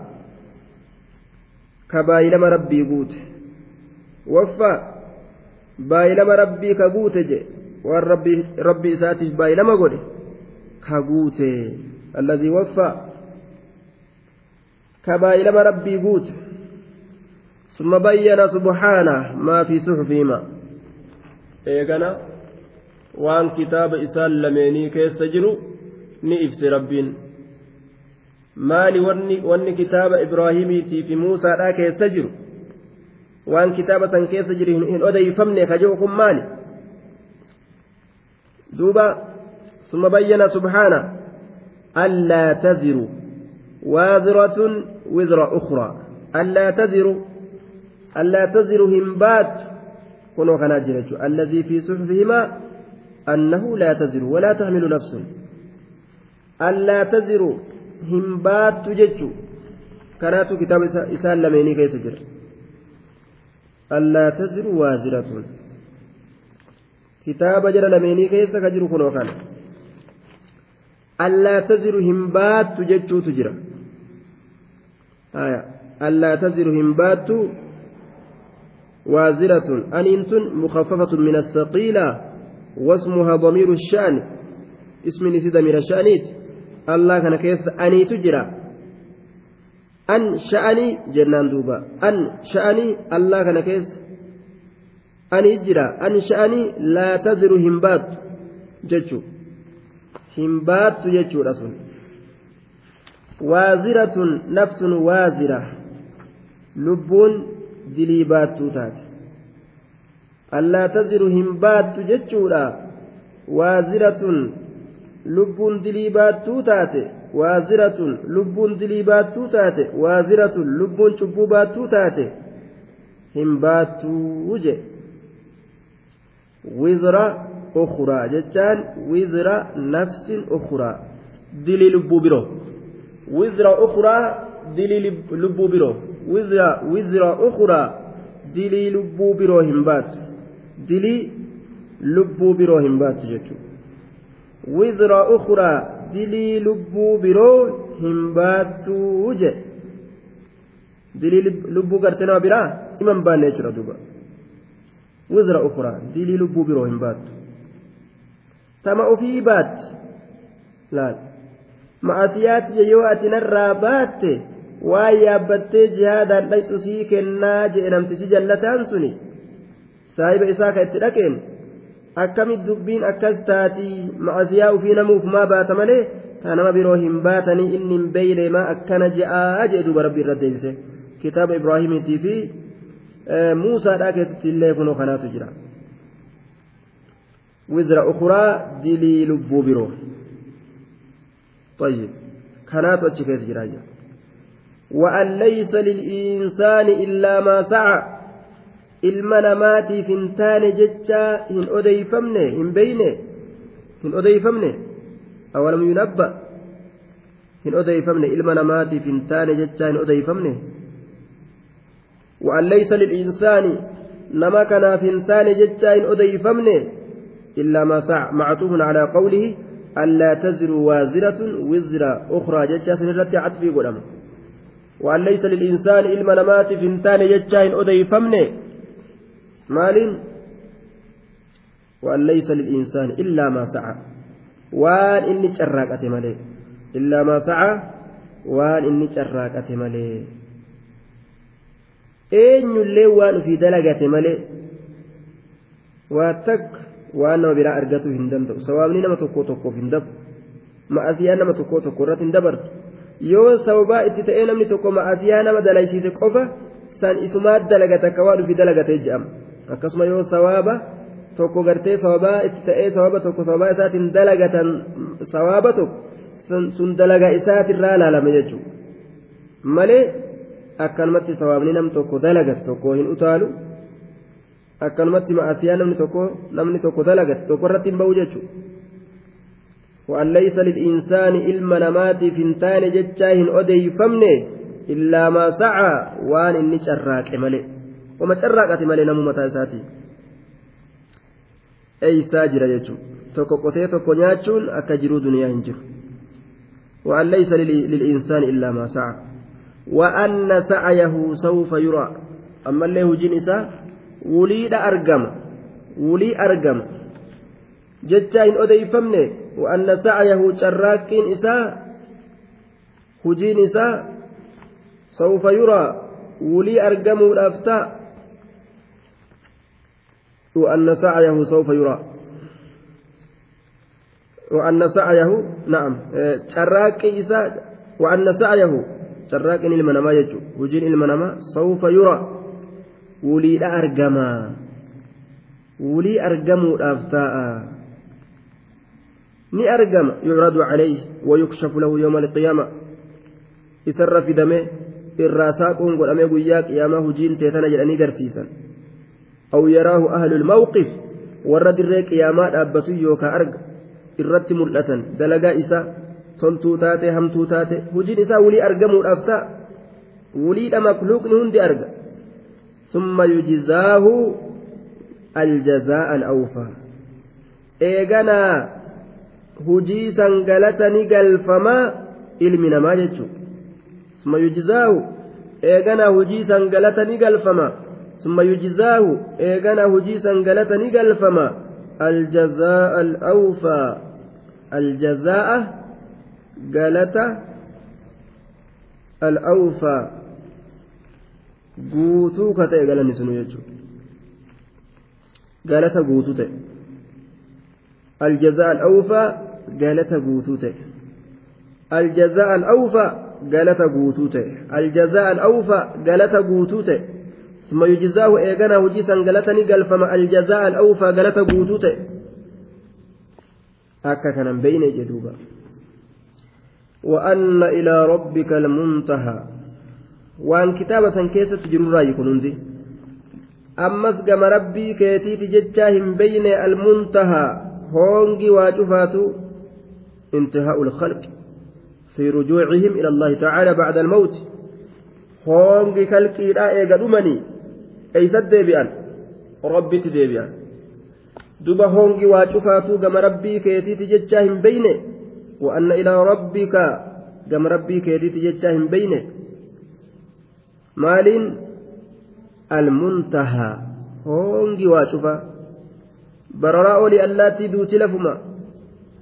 كبايلما ربي قوت وفى بايلما ربي كقوت جي والربي ربي ساتي بايلما قول كقوت الذي وفى كبايلما ربي قوت ثم بين سبحانه ما في صحفهما eegana waan kitaaba isaan lameenii keessa jiru ni ibse rabbiin maali wanni kitaaba ibraahimiitii fi muusaadhaa keessa jiru waan kitaaba san keessa jiru hin odeeyfamne ka jiru kun maali? Duuba ثم بين سبحانه ألا تزر وازرة وزر أخرى ألا تزر ألا تزر همبات كنوا خناجر الذي في صحفهما أنه لا تزر ولا تحمل نفس ألا تزر همبات تجج كانت كتاب إسان لميني كيس جر ألا تزر وازرة. كتاب جر لميني كيس كجر خنا ألا تزر همبات تجج تجر. آية. ألا تزر همبات وازرة. أنينت مخففة من الثقيلة واسمها ضمير الشأن. اسم نسيد من الشأنيت الله كان كيف أني تجرى أن شأني جنان دوبا. أن شأني الله كان كيف أني جرى أن شأني لا تزر همبات جتشو. همبات جتشو رسول. وازرة نفس وازرة. baattuu taate allaa taziru hin baattu jechuudha waaziratun lubbuun dilii baattuu taate waaziratun lubbuun dilii baattuu taate waaziratun lubbuun cubbuu baattuu taate hin baattuu je wizra ukhraa jechaan wizra nafsin ukhraa dilii lubbuu biroo wizra ukhraa dilii lubbuu biroo wizra wizra ukhraa dilii lubbuu biroo hin baattu dilii lubbuu biroo hin baattu jechuudha wizra ukhraa dilii lubbuu biroo hin baattuu je. Dilii lubbuu gartee nama biraa ima baanne jechuudha duuba. Wizra ukhraa dilii lubbuu biroo hin baattu. Tama ofii baatti laal. Ma'asiyaati yoo ati narraa baatte waan yaabbattee jihaadaan dhayxu sii kennaa jedhe namtichi jallataan suni. Saahiba isaa ka itti dhaqeen akkamit dubbiin akkas taatii macasiyaa ufii namuuf maa baata malee taa nama biroo hin baatanii inni hin beeyne maa akkana je'aa jee duuba rabbi irra deebise kitaaba ibraahimiitii fi muusaadhaa keessatti illee kunoo kanaatu jira wizra ukuraa dilii lubbuu biroo طيب كانت أتشكيت جراجة وأن ليس للإنسان إلا ما سعى ilma namaatiif hin taane jecha hin odeeyfamne hin beyne hin odeeyfamne awalam yunabba? Hin odeeyfamne ilma namaatiif hin taane jecha hin odeeyfamne وأن ليس للإنسان نما كان في إنسان جتان أديفمن إلا ما سع معطوف على قوله ألا تزر وازرة وزر أخرى جتان سنرد عطفي قدم وأن ليس للإنسان إلما نمات في إنسان جتان أديفمن maaliin waan laysa lil'insaani illaa maa sa'a waan inni carraaqate malee illaa maa sa'a waan inni carraaqate malee eenyullee waan ufii dalagate malee waa takka waan nama biraa argatuu hin danda'u sawaabni nama tokko tokkoof hin dabu ma'asiyaa nama tokko tokko irratti hin dabartu yoo sababaa itti ta'ee namni tokko ma'asiyaa nama dalaysiise qofa san isumaa dalagata akka waan ufii dalagatee jedhama. Akkasuma yoo sawaaba tokko gartee sababaa itti ta'ee sababa tokko sababaa isaatiin dalagatan sawaaba tokko sun dalagaa isaatirraa laalame jechuudha malee akkanumatti sawaabni nam tokko dalagate tokko hin utaalu akkanumatti ma'asiyaa namni tokko namni tokko dalagate tokko irratti hin ba'u jechuudha. وأن ليس للإنسان إلما نماتي فنتان جتشاه أديفمنه إلا ما سعى وان إني شراك ملئ wama carraaqate malee namu mataa isaati eeysaa jira jechuudha tokko qotee tokko nyaachuun akka jiruu وأن ليس للإنسان إلا ما سعى. وأن سعيه سوف يرى. أما اللي هو جنسا وليد أرقم. ولي أرقم. جتشاين أديفمني وأن سعيه شراكين إساء هجين إساء سوف يرى. ولي أرقم الأفتاء وأن سعيه سوف يرى وأن سعيه نعم شراك إسا وأن سعيه شراك المنما يجو وجين المنما سوف يرى ولي أرجما ولي أرجم الأفتاء ni argama yucradu calayhi wayukshafu lahu yowma alqiyaama isarra fidame irraa saaquun godhamee guyyaa qiyaamaa hujiin teetana jedhanii garsiisan أو يراه أهل الموقف warra dirree qiyaamaa dhaabbatu yookaan arga irratti mul'atan dalagaa isaa toltuu taate hamtuu taate hojiin isaa wulii argamuudhaaf ta'a wuliidha makluuqni hundi arga summa yujizaahu aljazaa al'awfaa eeganaa hujii sangalata ni galfamaa ilmi namaa jechuudha summa yujizaahu eeganaa hujii sangalata ni galfamaa ثم يجزاه إيغانا هجيسا قالتني قلفما الجزاء الأوفى الجزاء قالت الأوفى galata guutuu ta'e aljazaa al'awfaa galata guutuu ta'e aljazaa al'awfaa galata guutuu ta'e aljazaa al'awfaa galata guutuu ta'e ثم يجزاه إيغانا هجيسا غلتني قلفما الجزاء الأوفى غلط بوتوته أكا كان بين جدوبا. وأن إلى ربك المنتهى. وأن كتابة سنكيسة تجرر يكون أمس قم ربي كيتي تججاهم بين المنتهى. هونجي واجفاتو. انتهاء الخلق. في رجوعهم إلى الله تعالى بعد الموت. هونجي خلقي لا إيقادمني eeysat deebi'an rabbitti deebi'an duba hongi waa cufaatuu gama rabbii keetiiti jechaa hin beyne wa anna ilaa rabbika gama rabbii keetiiti jechaa hin beyne. Maaliin? Almuntahaa hongi waa cufa bararaa olii allaattii duuti lafuma.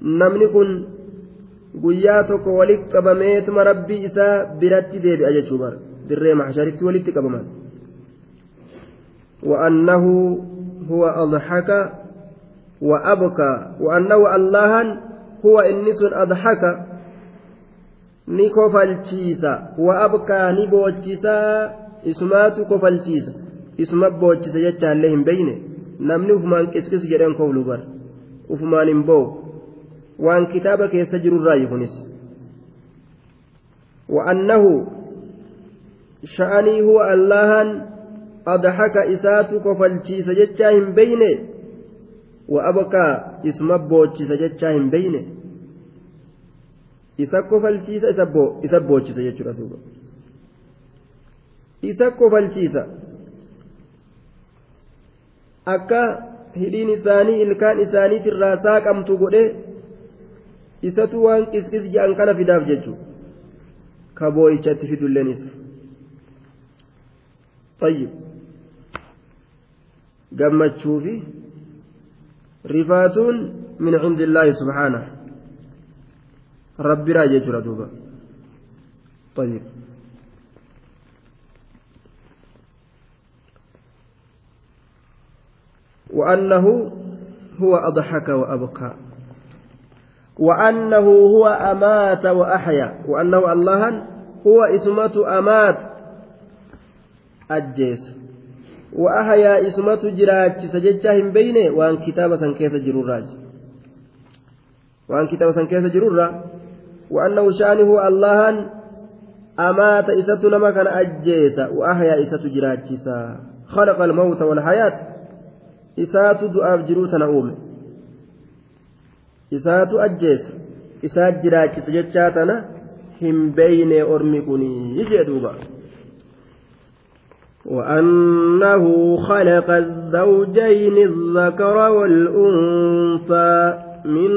Namni kun guyyaa tokko walitti qabameetuma rabbii isaa biratti deebi'a jechuu bara dirree maxasharitti walitti qabaman. وأنه هو أضحك وأبكى وأنه الله هو إنس أضحك ni kofalchiisa wa abkaa ni boochisaa isumaatu kofalchiisa isuma boochisa jechaallee hin beyne namni ufumaan qiskis jedheen koflu bara ufumaan hin boo waan kitaaba keessa jirurraayi kunis وأنه أضحك إسات كفلشي سجتشاهم بينه وأبكى اسم بوتشي سجتشاهم بينه isa kofalchiisa isa boochisa jechuudha duuba isa kofalchiisa akka hidhiin isaanii ilkaan isaaniitirraa saaqamtu godhe isatu waan qisqis jedhan kana fidaaf jechuudha ka boo'ichatti fidulleen isa طيب gammachuu fi rifaatuun min cindi illaahi subhaanahu rabbi raa jechuudha duuba طيب وأنه هو أضحك وأبكى وأنه هو أمات وأحيا وأنه الله هو اسمة أمات أجيس وأحيا اسمة جراج سججهم بينه وأن كتاب سنكيس جرور وأن كتاب سنكيس جرور وأنه شأنه الله أمات إسات نما كان أجيسا وأحيا إسات جراجسا خلق الموت والحياة. إسات دعاف جروتا نعوم. إسات أجيسا إسات جراجس جتشاتنا هم بين أرمكني يجدوبا وأنه خلق الزوجين الذكر والأنثى من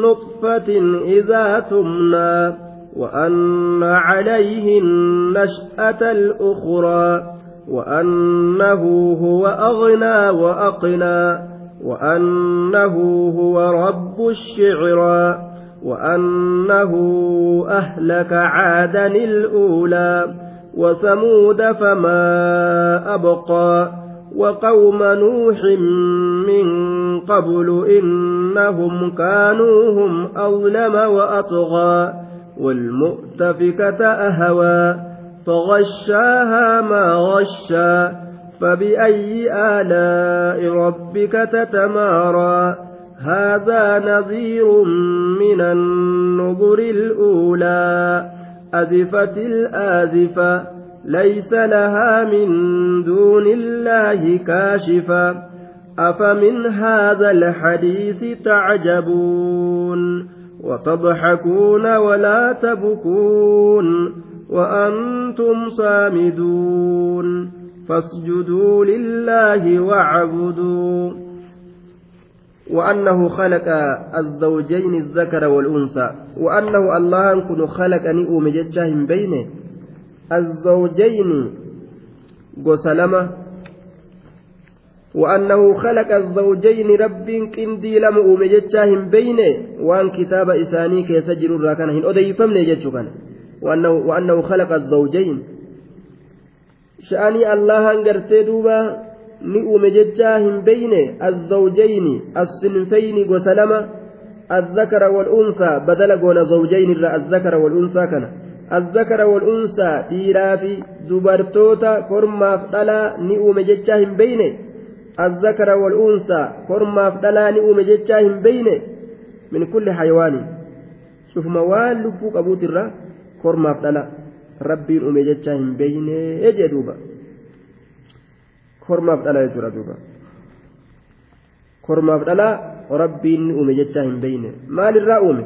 نطفة إذا تمنى وأن عليه النشأة الأخرى وأنه هو أغنى وأقنى وأنه هو رب الشعرى وأنه أهلك عادا الأولى. وثمود فما أبقى وقوم نوح من قبل إنهم كانوا هم أظلم وأطغى والمؤتفكة أهوى فغشاها ما غشى فبأي آلاء ربك تتمارى هذا نذير من النذر الأولى أزفت الآزفة ليس لها من دون الله كاشفا أفمن هذا الحديث تعجبون؟ وتضحكون ولا تبكون؟ وأنتم صامدون؟ فاسجدوا لله واعبدوا. وأنه خلق الزوجين الذكر والأنثى وأنه الله كن خلقني أوم بينه. الزوجين قسلمة وأنه خلق الزوجين رب كندي لم أومجتشاهم بينه. وأن كتاب إساني كيسجل الراكنة هن أديفمني جتشكن وأنه, وأنه خلق الزوجين. شأني الله أنقرتي دوبا ni uume jechaa hin beyne azzawjayni assinfeyni gosa lama azzakara wal'unsaa badala goona zawjayni irra azzakara wal'unsaa kana الذكر والأنثى dhiiraa fi dubartoota kormaaf dhalaa ni uume jechaa hin beyne الذكر والأنثى kormaaf dhalaa ni uume jechaa hin beyne min kulli hayawaani cufuma waan lubbuu qabuutirra kormaaf dhala rabbiin uume jechaa hin beyne jee duuba kormaaf dhala jechuudha duuba kormaaf dhala rabbiin uume jechaa hin beyne maalirraa uume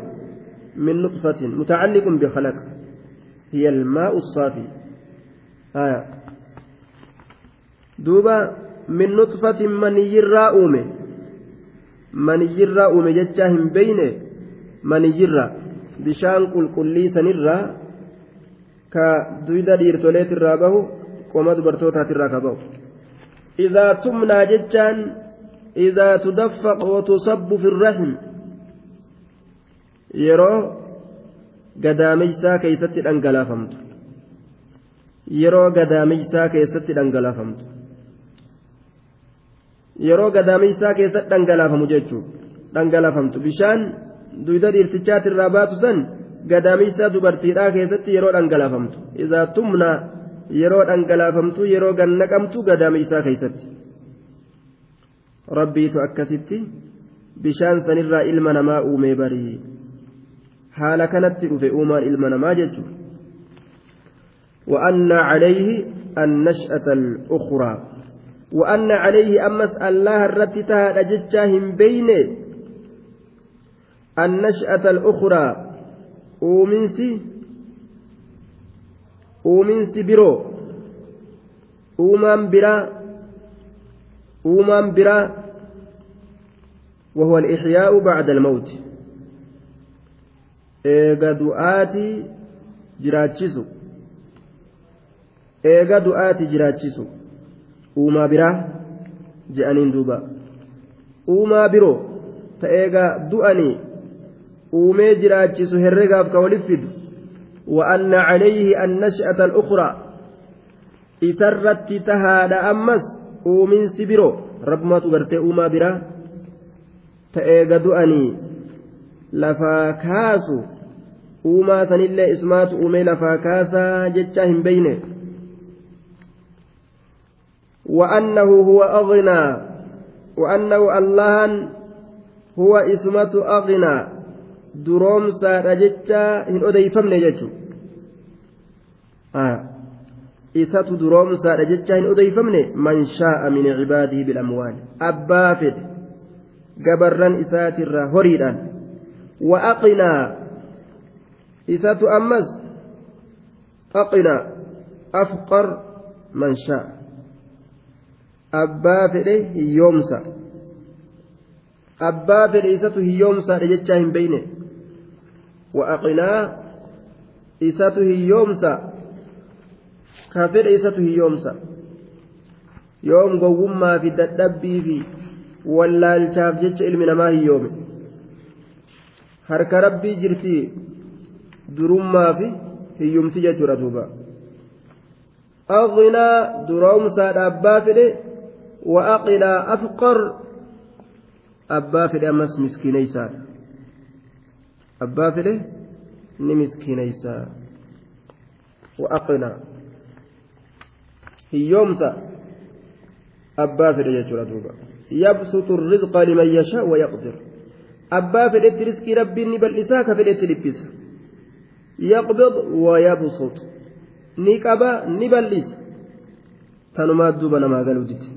min nutfatin mutacalliqun الماء الصافي آية دوبا من نطفة من يرى أومي من يرى أومي جتشاهم بينه من يرى bishaan qulqulliisanirraa ka duyda dhiirtoleetirraa bahu qoma dubartootaatirraa ka bahu إذا تمنى جتان إذا تدفق وتصب في الرحم. يرو قداميسا كيست الأنقلافمت. يرو قداميسا كيست الأنقلافمت. yeroo gadaamisaa keessatti dhangalaafamu jechuudha dhangalaafamtu bishaan duyda dhiirtichaati irraa baatu san gadaamisaa dubartiidhaa keessatti yeroo dhangalaafamtu izaa tumnaa yeroo dhangalafamtu yeroo gannaqamtu gadaamisaa keessatti rabbiitu akkasitti bishaan sanirraa ilma namaa uumee barii haala kanatti dhufe uumaan ilma namaa jechuudha وأن عليه النشأة الأخرى وأن عليه أمس الله الرتتها رجتهم بين النشأة الأخرى uuminsi uuminsi biroo uumaan biraa uumaan biraa وهو الإحياء بعد الموت eega du'aatii jiraachisu eega du'aatii jiraachisu uumaa biraa je'aniin duuba uumaa biroo ta eega du'anii uumee jiraachisu herregaaf ka waliif fidu وأن عليه النشأة الأخرى. إسرت تهاد أمس أومن سبرو. رب ما تغرتي أوما برا. تأيغد أني لفاكاسو أوما ثنيل إسمات أومي لفاكاسا جتشاهم بينه وأنه هو أغنى. وأنه الله هو إسمة أغنى. Duroomsaadha jecha hin odeeyfamne jechuudha isatu duroomsaadha jecha hin odeeyfamne man shaa'a min cibaadihi bilamwaali abbaa fedhe gabarran isaatirraa horiidhaan. Wa aqinaa isatu ammas aqinaa afqar man shaa'a. Abbaa fedhe hiyyoomsa abbaa fedhe isatu hiyyoomsaadha jechaa hin beyne wa'aqinaa isatu hiyyoomsa ka fedhe isatu hiyyoomsa yoom gowwummaa fi dadhabbii fi wallaalchaaf jecha ilmi namaa hiyyoome harka rabbii jirti durummaa fi hiyyumti jechuudha duuba aqinaa duroomsaadha abbaa fedhe wa'aqinaa afqar abbaa fedhe ammas miskiineysaadha abbaa fedhe ni miskiineysa waaqina hiyyoomsa abbaa fedhe jechuudha duuba. Yabsutu rizqa liman yashaa wayaqdir abbaa fedhetti riskii rabbiin ni bal'isaa ka fedhetti dhiphisa. Yaqbid wayabsut ni qaba ni bal'isa tanumaa duuba namaa galuu diti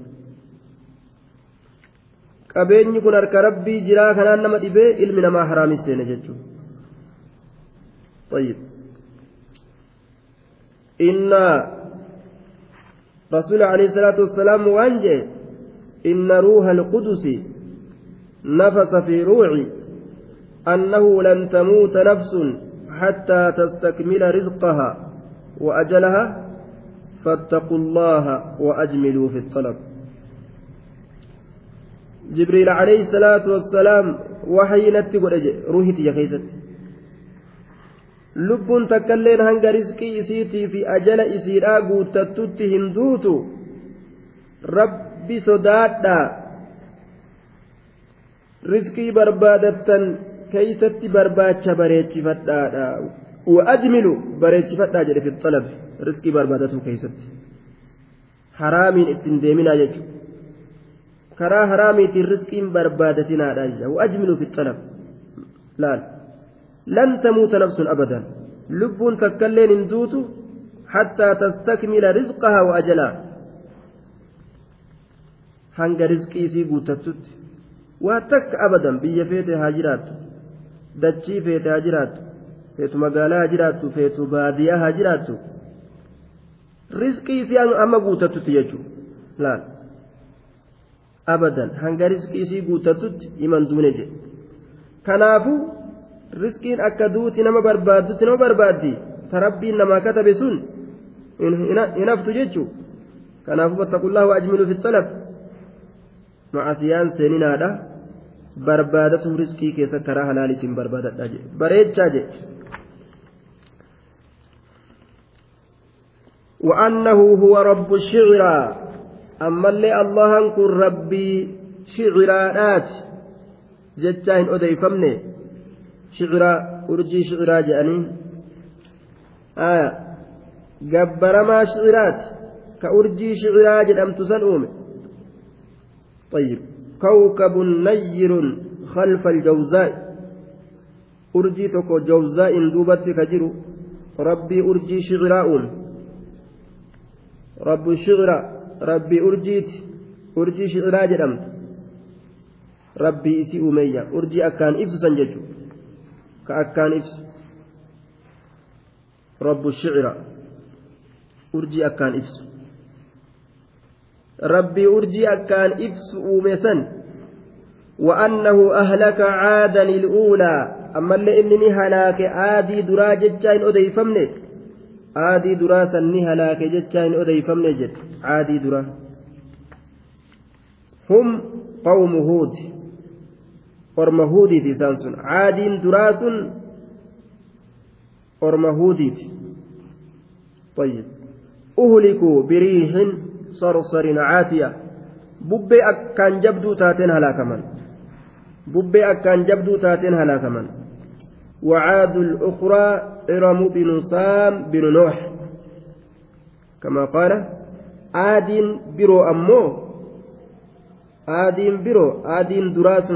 qabeenyi kun harka rabbii jiraa kanaan nama dhibee ilmi namaa haraamis seene jechuudha طيب. إن رسول عليه الصلاة والسلام وانجي إن روح القدس نفس في روعي أنه لن تموت نفس حتى تستكمل رزقها وأجلها فاتقوا الله وأجملوا في الطلب. جبريل عليه الصلاة والسلام وحي نتقل روحي يا خيست lubbuun takkailleen hanga riskii isiitii fi ajala isiidhaa guuttattutti hin duutu rabbi sodaadhaa riskii barbaadattan keeysatti barbaacha bareechifadhaadha وأجملوا بريتشفتا جل في الطلب رزقي بربادته كيست حرامين اتنديمنا يجو كرا حرامي الرزق بربادتنا وأجملوا في الطلب لا لن تموت نفس أبدا لب تكلين اندوت حتى تستكمل رزقها وأجلها abadan biyya feete haa jiraattu dachii feete haa jiraattu feetu magaalaa haa jiraattu feetu baadiyyaa haa jiraattu rizqii isii amma guutattutti jechuudha laal abadan hanga rizqii isii guutattutti iman duune jedhe kanaafuu riskiin akka duuti nama barbaaddutti nama barbaaddi ta rabbiin namaa katabe sun hin haftu jechuu kanaafuu fattaqullaa waajmiluu fi talab macasiyaan seeninaadha barbaadatu riskii keessa karaa halaaliitiin barbaadadha jedhe bareechaa jedhe وأنه هو رب الشعرى أما اللي الله كن ربي شعرات jechaa hin shiciraa urjii shiciraa jedhanii gabbaramaa shiciraati ka urjii shiciraa jedhamtu san uume طيب كوكب نير خلف الجوزاء urjii tokko jawzaa'in duubatti ka jiru rabbii urjii shiciraa'uun rabbi shicira rabbii urjiiti urjii shiciraa jedhamtu rabbii isii uumeyya urjii akkaan ibsu ibsu rabbu shicira urjii akkaan ibsu rabbii urjii akkaan ibsu uume san وأنه أهلك عادا الأولى halaake aadii duraa jechaa hin odeeyfamne aadii duraa san ni halaake jechaa hin odeeyfamne jedhe aadii duraa hum qawmu huud orma huudiiti isaan sun. Aadiin duraa sun orma huudiiti طيب أهلكوا بريح صرصر عاتية ببي أكان جبدو تاتين هلاكمن ببي أكان جبدو تاتين هلاكمن وعاد الأخرى إرم بن سام بن نوح كما قال عاد برو أمو عاد برو عاد دراس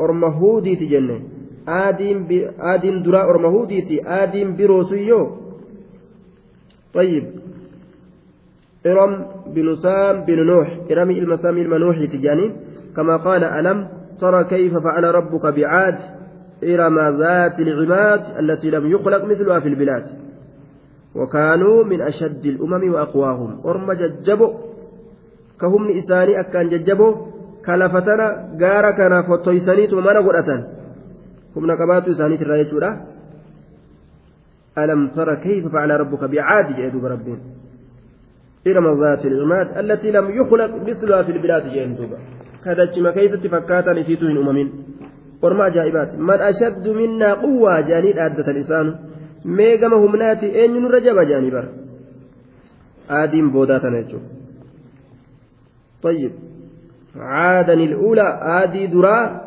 أرمهودي تجنة عاد درا أرمهودي عاد برو سيو طيب إرم بن سام بن نوح إرمي المسام المنوحي تجاني كما قال ألم ترى كيف فعل ربك بعاد إرم ذات العماد التي لم يخلق مثلها في البلاد وكانوا من أشد الأمم وأقواهم أرم ججبوا كهم إساني أكان ججبوا كلفتنا غارا كان فتويساني تمانا قرأتان هم نقبات إساني ترايتورا ألم ترى كيف فعل ربك بعاد جئدوا بربهم إرم ذات العماد التي لم يخلق مثلها في البلاد جئدوا كذا كيف تفكاتا نسيتوا من أمم orma ajaa'ibaati. Man ashaddu minnaa quwwaa jedhanii dhaaddatan isaanu mee gama humnaati eenyu nurra jaba jedhanii bara? Aadiin boodaa tana jechuudha. طيب عادا الأولى آدي درا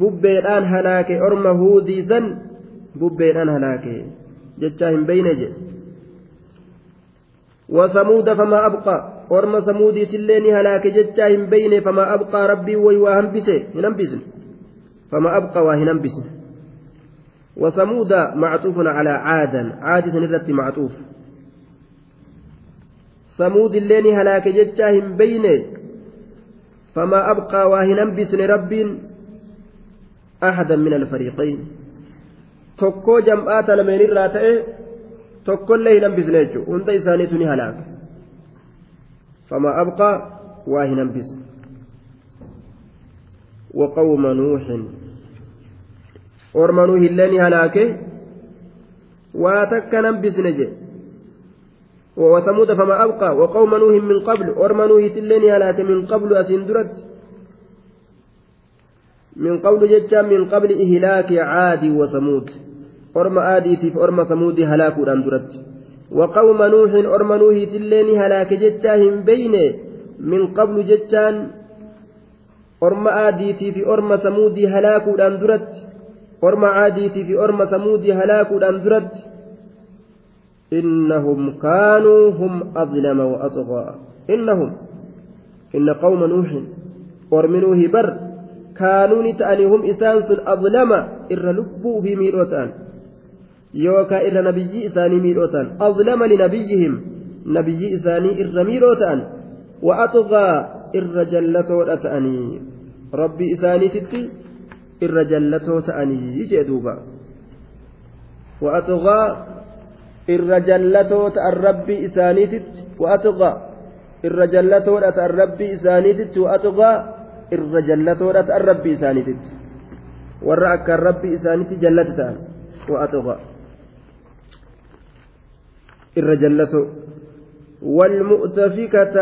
ببيدان هلاكي أرم هودي سن ببيدان هلاكي. جتشاهم بين جد وثمود فما أبقى أرم ثمودي تليني هلاكي جتشاهم بين فما أبقى ربي ويواهم بسي ينبسن فما أبقى واهنا بسن وثمود معطوف على عادا عاد سنرت معطوف. ثمود اللين هلاك جتاهم بين فما أبقى واهنا بسن رب أحدا من الفريقين ta'e tokkollee hin hambisne jechuudha hunda isaaniitu ni halaaka fama abqaa waa hin hambisne وقوم نوح orma nuu hilleen halaake waa takka nan bisne je وثمود فما أبقى وقوم نوح من قبل أرم نوح تلين هلاك من قبل أسين درت. من قبل جتا من قبل إهلاك عاد وثمود. أرم آدي في أرم ثمود هلاك درت. وقوم نوح أرم نوح تلين هلاك جتا هم بين. من قبل جتان أرم آدي في أرم ثمود هلاك درت. orma caadiitii fi orma samuudii halaakuudhaan duratti hum adlama wa atqaa innahum inna qawma nuuhin ormi nuuhi bar kaanuu ni ta'anii hum isaan sun adlama irra lubbuu fi miidhoo ta'an yookaa irra nabiyyii isaanii miidhoo ta'an adlama linabiyyihim nabiyyii isaanii irra miidhoo ta'an wa atqaa irra jallatoodha ta'anii rabbii isaaniititti irra jallatoo ta'an rabbii isaaniititti wa'atuqaa irra jallatoodha ta'an rabbii isaaniititti wa'atuqaa irra jallatoodha ta'an rabbii isaaniititti warra akkaan rabbii isaaniitti jallate ta'an wa'atuqaa irra jallatoo والمؤتفكة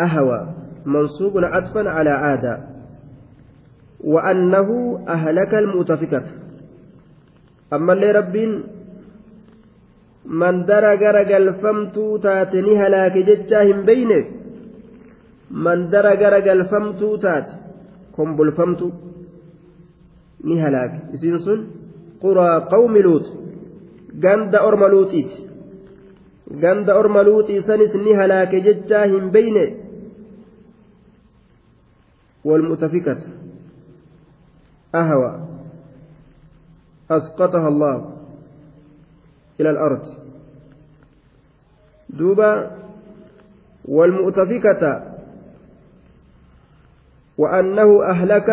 أهوى منصوب عطفا على عادة وأنه أهلك المؤتفكة أما اللي ربين من درى غرق الفمتو تاتني هلاك جتشا هم بينك من درى غرق الفمتو تات isiin sun quraa qawmi luut ganda orma luuxiiti ganda orma luuxii sanis ni halaake jechaa hin beyne والمؤتفكة أهوى أسقطها الله إلى الأرض دوبا والمؤتفكة وأنه أهلك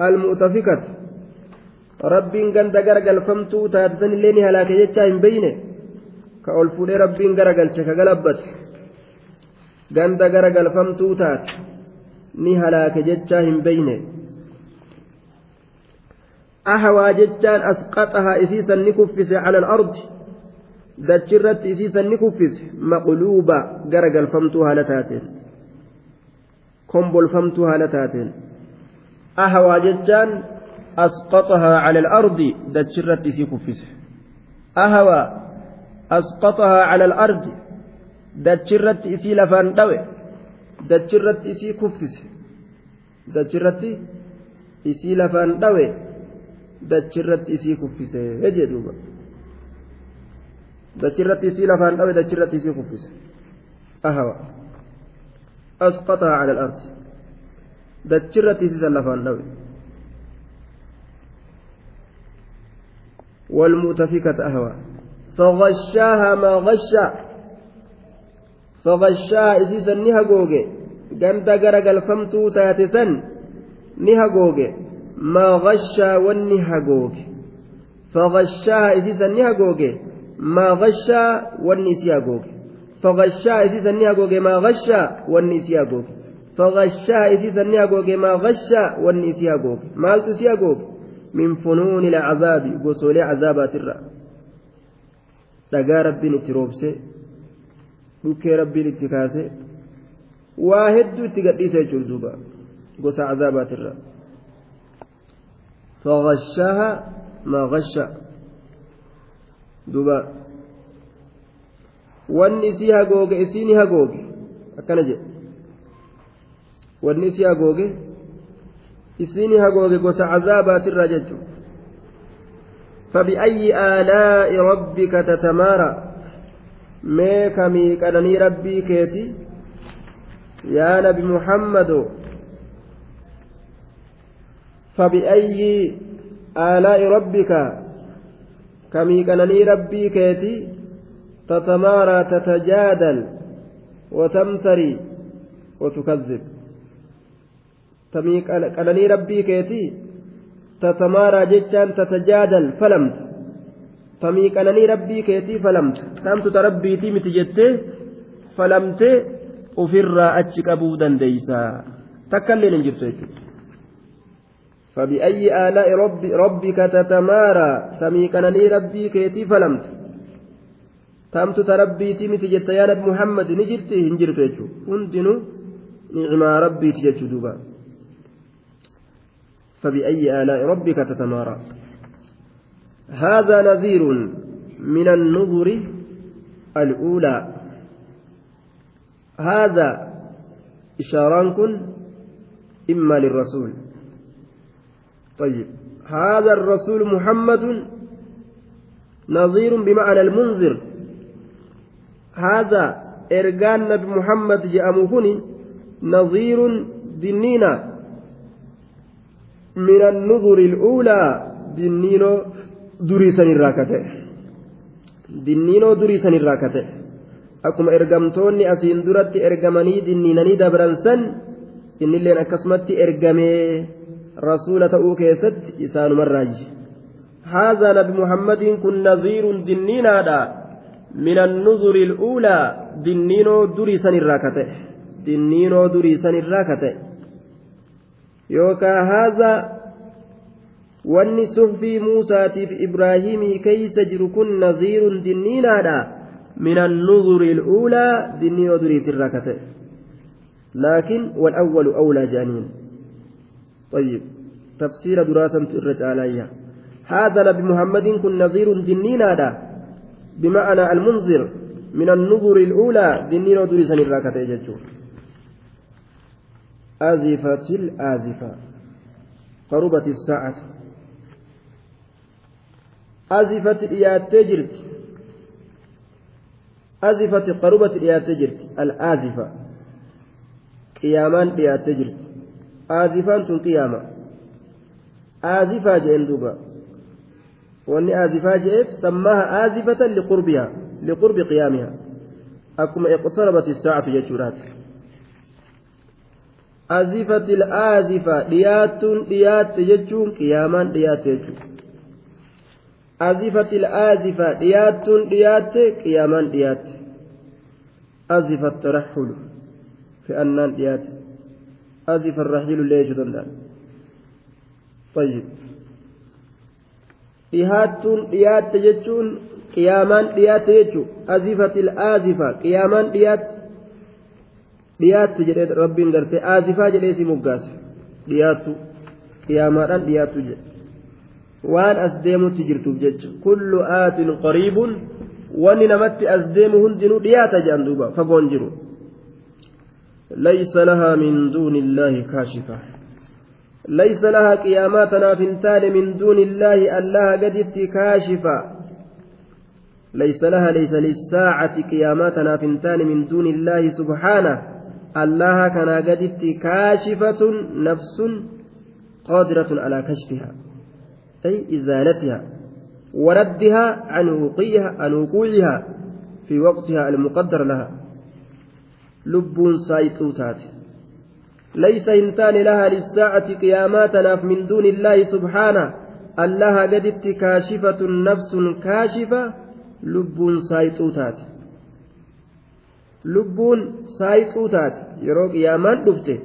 المؤتفكة taatisan illee ni halaake jechaa hin beyne ka ol fuudhee rabbiin garagalche ka galabbate ganda garagalfamtuu taate ni halaake jechaa hin beyne ahawaa jechaan asqaxahaa isiisan ni kuffise cala alardi dachirratti isiisan ni kuffise maqluuba garagalfamtuu haala taateen kombolfamtuu haala taateen ahawaa jechaan أسقطها على الأرض دتشرت إسي كفسه أهوى أسقطها على الأرض دتشرت إسي لفان دوي دتشرت إسي كفسه دتشرت إسي لفان دوي دتشرت إسي كفسه يجي دوبا دتشرت إسي لفان دوي دتشرت إسي كفسه أهوى أسقطها على الأرض دتشرت إسي لفان دوي والمؤتفكة أهوى فغشاها ما غشا فغشاها إسيسا نها جوجي جندا جرجل فمتو تاتسا نها جوجي ما غشا جوجي فغشاها إسيسا نها جوجي ما غشا جوجي فغشاها إسيسا نها جوجي ما غشا جوجي فغشاها إسيسا نها جوجي ما غشا جوجي مالت سيا جوجي من فنون العذاب قصولي عذابات roobse bukkee rabbiin itti kaase waa hedduu itti gadhiisa jechuudha duuba gosa cazaabaatirra فغشاها ما غشا دوبا isiini hagooge akkana jedhe wanni isii hagooge isiini hagooge gosa cazaabaatirraa jechu فبأي آلاء ربك تتمارى mee kamii qananii rabbii keeti yaa nabi muhammado فبأي آلاء ربك كمي قنني ربي كيتي تتمارى تتجادل وتمتري وتكذب tamii qananii rabbii keetii tatamaaraa jechaan tatajaadal falamta tamii qananii rabbii keetii falamta taamtuta rabbiitii miti jettee falamtee ofirraa achi qabuu dandeeysaa takkailleen hin jirtu jechuudha. فبأي آلاء رب ربك تتمارى؟ ربي كيتي فلمت. تامت تربي تيمت جت يا نبي محمد نجرتي هنجرت يجو. نعما ربي تجت دوبا. فبأي آلاء ربك تتمارى؟ هذا نذير من النذر الأولى. هذا إشاران إما للرسول. طيب. هذا الرسول محمد نظير بمعنى المنذر. هذا إرجان نبي محمد جاء نظير دنينا. من النظر الأولى دنينو دريسان الراكته دنينو دريسان الراكته akkuma ergamtoonni asiin duratti ergamanii dinniinanii dabransan innilleen akkasumatti ergamee rasuula ta'uu keessatti isaanumarraaji haadha nabi muhammadiin kun naziirun dinniinaadha min annuzuri il'uulaa dinniinoo durii sanirraa kate dinniinoo durii sanirraa kate yookaan haza wanni suhfii muusaatiif ibraahimii keeysa jiru kun naziirun dinniinaadha min annuzuri il'uulaa dinniinoo duriitirraa ka ta'e laakiin walawwalu awlaa jedhaniin طيب تفسير دراسة الرجالية هذا نبي محمد كن نظير دنينا دا بمعنى المنذر من النظر الأولى دنينا دريسا الراكة يجتشون أزفت الآزفة. قربت الساعة. أزفت إياتي جرت. أزفت قربت إياتي جرت. الآزفة. قيامان إياتي جرت. تن قياما آزفة جئن دوبا وأني آزفة جئت سماها آزفة لقربها لقرب قيامها أكما اقتربت الساعة جتشورات أزفت الآزفة ديات ديات جتشون قيامان ديات جتشون أزفت الآزفة ديات ديات قيامان ديات أزف الترحل في أنان ديات أزف الرحيل ليش دندان طيب dhiyaatte jechuun azifatil aazifa qiyaamaan dhiyaatte dhiyaatte jedhee rabbiin gartee aazifaa jedhee si moggaase dhiyaattu qiyaamaadhaan dhiyaattu jedhe waan as deemutti jirtuuf jecha kullu aatin qariibun wanni namatti as deemu hundinuu dhiyaata jedhan duuba fagoon jiru laysa lahaa min duuni illaahi kaashifa ليس لها قياماتنا فنتان من دون الله الله قدت كاشفا ليس لها ليس للساعة قياماتنا فنتان من دون الله سبحانه الله كان قدت كاشفة نفس قادرة على كشفها أي إزالتها وردها عن وقوعها في وقتها المقدر لها. لب سايتوتات ليس إنتان لها للساعة قياماتنا من دون الله سبحانه الله قدت كاشفة نفس كاشفة لب سايطوتات lubbuun saayixuu taate yeroo qiyaamaan dhufte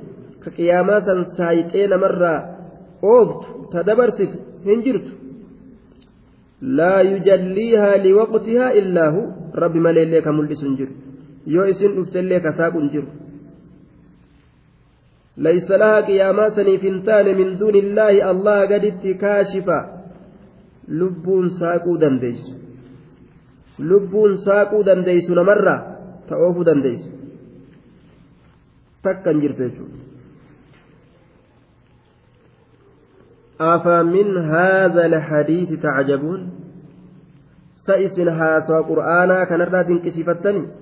ka qiyaamaa san saayixee namarraa ooftu ta dabarsitu hin jirtu laa yujalliihaa liwaqtihaa illaa hu rabbi maleellee ka mul'isu hin jiru. Yoo isin dhuftellee ka saaqu hin لها قياما سنيفنتان من دون الله الله قدت كاشفا لبون ساقو دنديس لبون ساقو دنديس نمرة تأوف دنديس تكن جرتيجو أفمن هذا الحديث تعجبون سئسن هاسا قرآنا كنرى تنكسفتني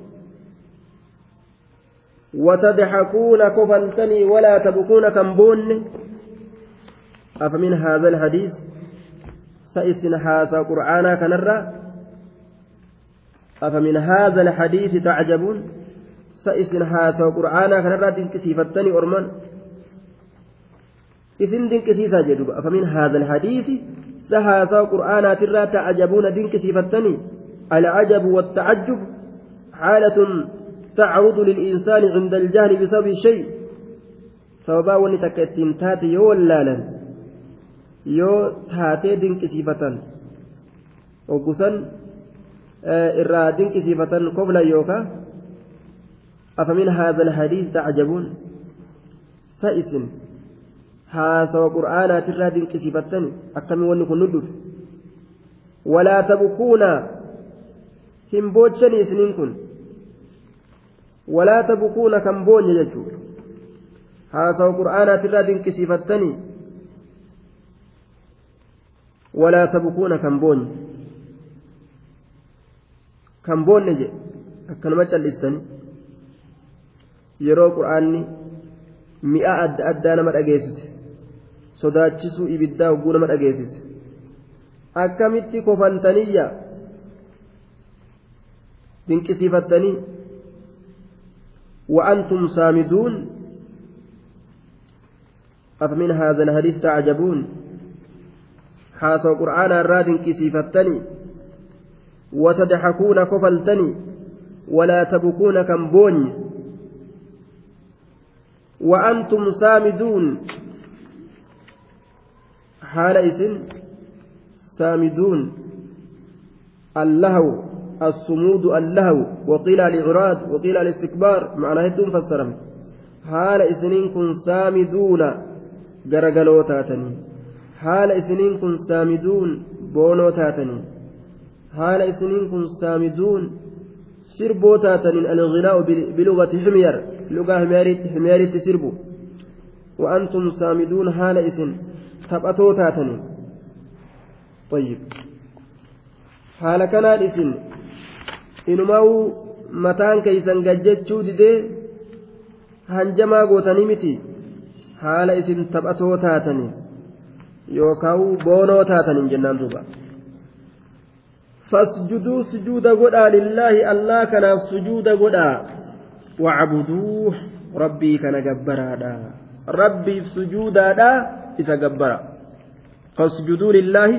وتضحكون كفلتني ولا تبكون كمبون. أفمن هذا الحديث؟ سئسن هذا قرآنا كنرى. أفمن هذا الحديث تعجبون؟ سئسن هذا قرآنا كنرى دنكسيفتني أرمان. إسن دنكسيسا جدوب. أفمن هذا الحديث؟ سهاسا قرآنا ترى تعجبون دنكسيفتني. العجب والتعجب حالة تعرض للإنسان عند الجهل بسبب شيء sababaa wanni takka ittiin taate yoo wallaalan yoo taatee dinqisiifatan oggusan irraa dinqisiifatan kobla dinqisiifattani akkami wanni kun nu dhufe walaa tabkuuna hin ولا تبكون كم بون يجو هاسو قرآنا ترى دنكسيفتني ولا تبكون كم بون كم بون نجي أكنما cal'istani yeroo qur'aanni mi'a adda addaa nama dhageessise sodaachisuu ibiddaa hogguu nama dhageessise akkamitti kofaltaniyya dinqisiifattanii وأنتم سامدون أفمن هذا الحديث تعجبون؟ حاسوا قرآن الراد كسيفتني وتضحكون كفلتني ولا تبكون كمبوني وأنتم سامدون حال إسن سامدون اللهو. الصمود اللهو وقيل الإعراض وقيل الاستكبار معناه هدوم فسرم حال إسنين كن سامدون غرغلو تاتني. حال إسنين كن سامدون بونو تاتني. حال إسنين كن سامدون سربو تاتني. الغناء بلغة حمير لغة حميريت حميريت سربو وأنتم سامدون حال إسن taphatoo taatanii طيب. haala kanaan isin inumaa'uu mataan keeysan gajjechuu didee hanjamaa gootanii miti haala isin taphatoo taatanii yookaan boonoo taataniin jennaan duuba. فاسجدوا سجود غدا لله الله كان سجود غدا وعبدوه ربي كان جبرادا ربي سجودا إذا جبرا فاسجدوا لله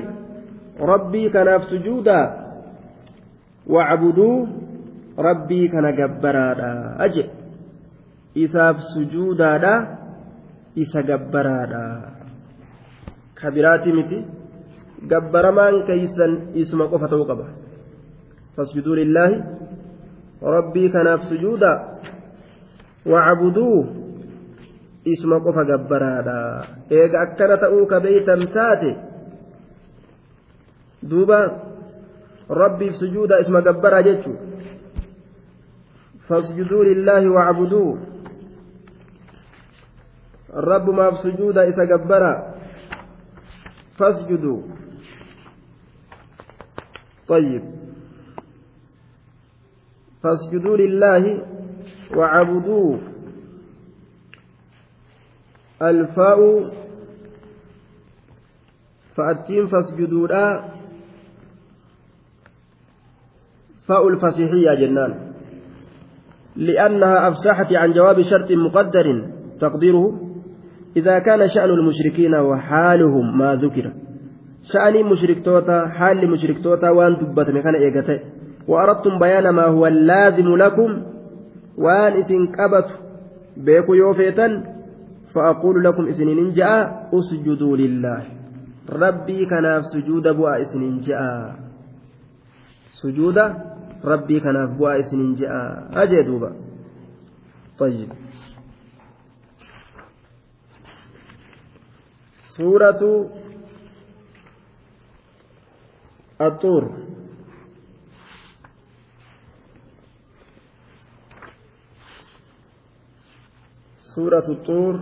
ربي كان wacbuduu rabbii kana gabbaraadha aje. Isaaf sujuudaadha isa gabbaraadha. Ka biraati miti. Gabbaramaan keeysan isuma qofa ta'uu qaba. Fasjuduu lillaahi rabbii kanaaf sujuuda. Wacbuduu isuma qofa gabbaraadha. Eega akkana ta'uu ka beeytan taate? Duuba rabbiif sujuuda isuma gabbaraa jechuu fasjuduu lillaahi wacbuduu rabbumaaf sujuuda isa gabbara fasjuduu طيب فاسجدوا لله وعبدوه الفاء فأتين فاسجدوا لا فاء الفسيحية جنان. لأنها أفسحت عن جواب شرط مقدر تقديره. إذا كان شأن المشركين وحالهم ما ذكر. sha'anii mushriktoota haalli mushriktoota waan dubbatame kana eegate وأردتم بيان ما هو اللازم لكم. وأن إسن قبت بيكو يوفيتا فأقول لكم إسنين جاء أسجدوا لله. ربي كناف سجود بوا إسنين جاء. سجود ربي كناف بوا إسنين جاء أجدوبا طيب سورة الطور سورة الطور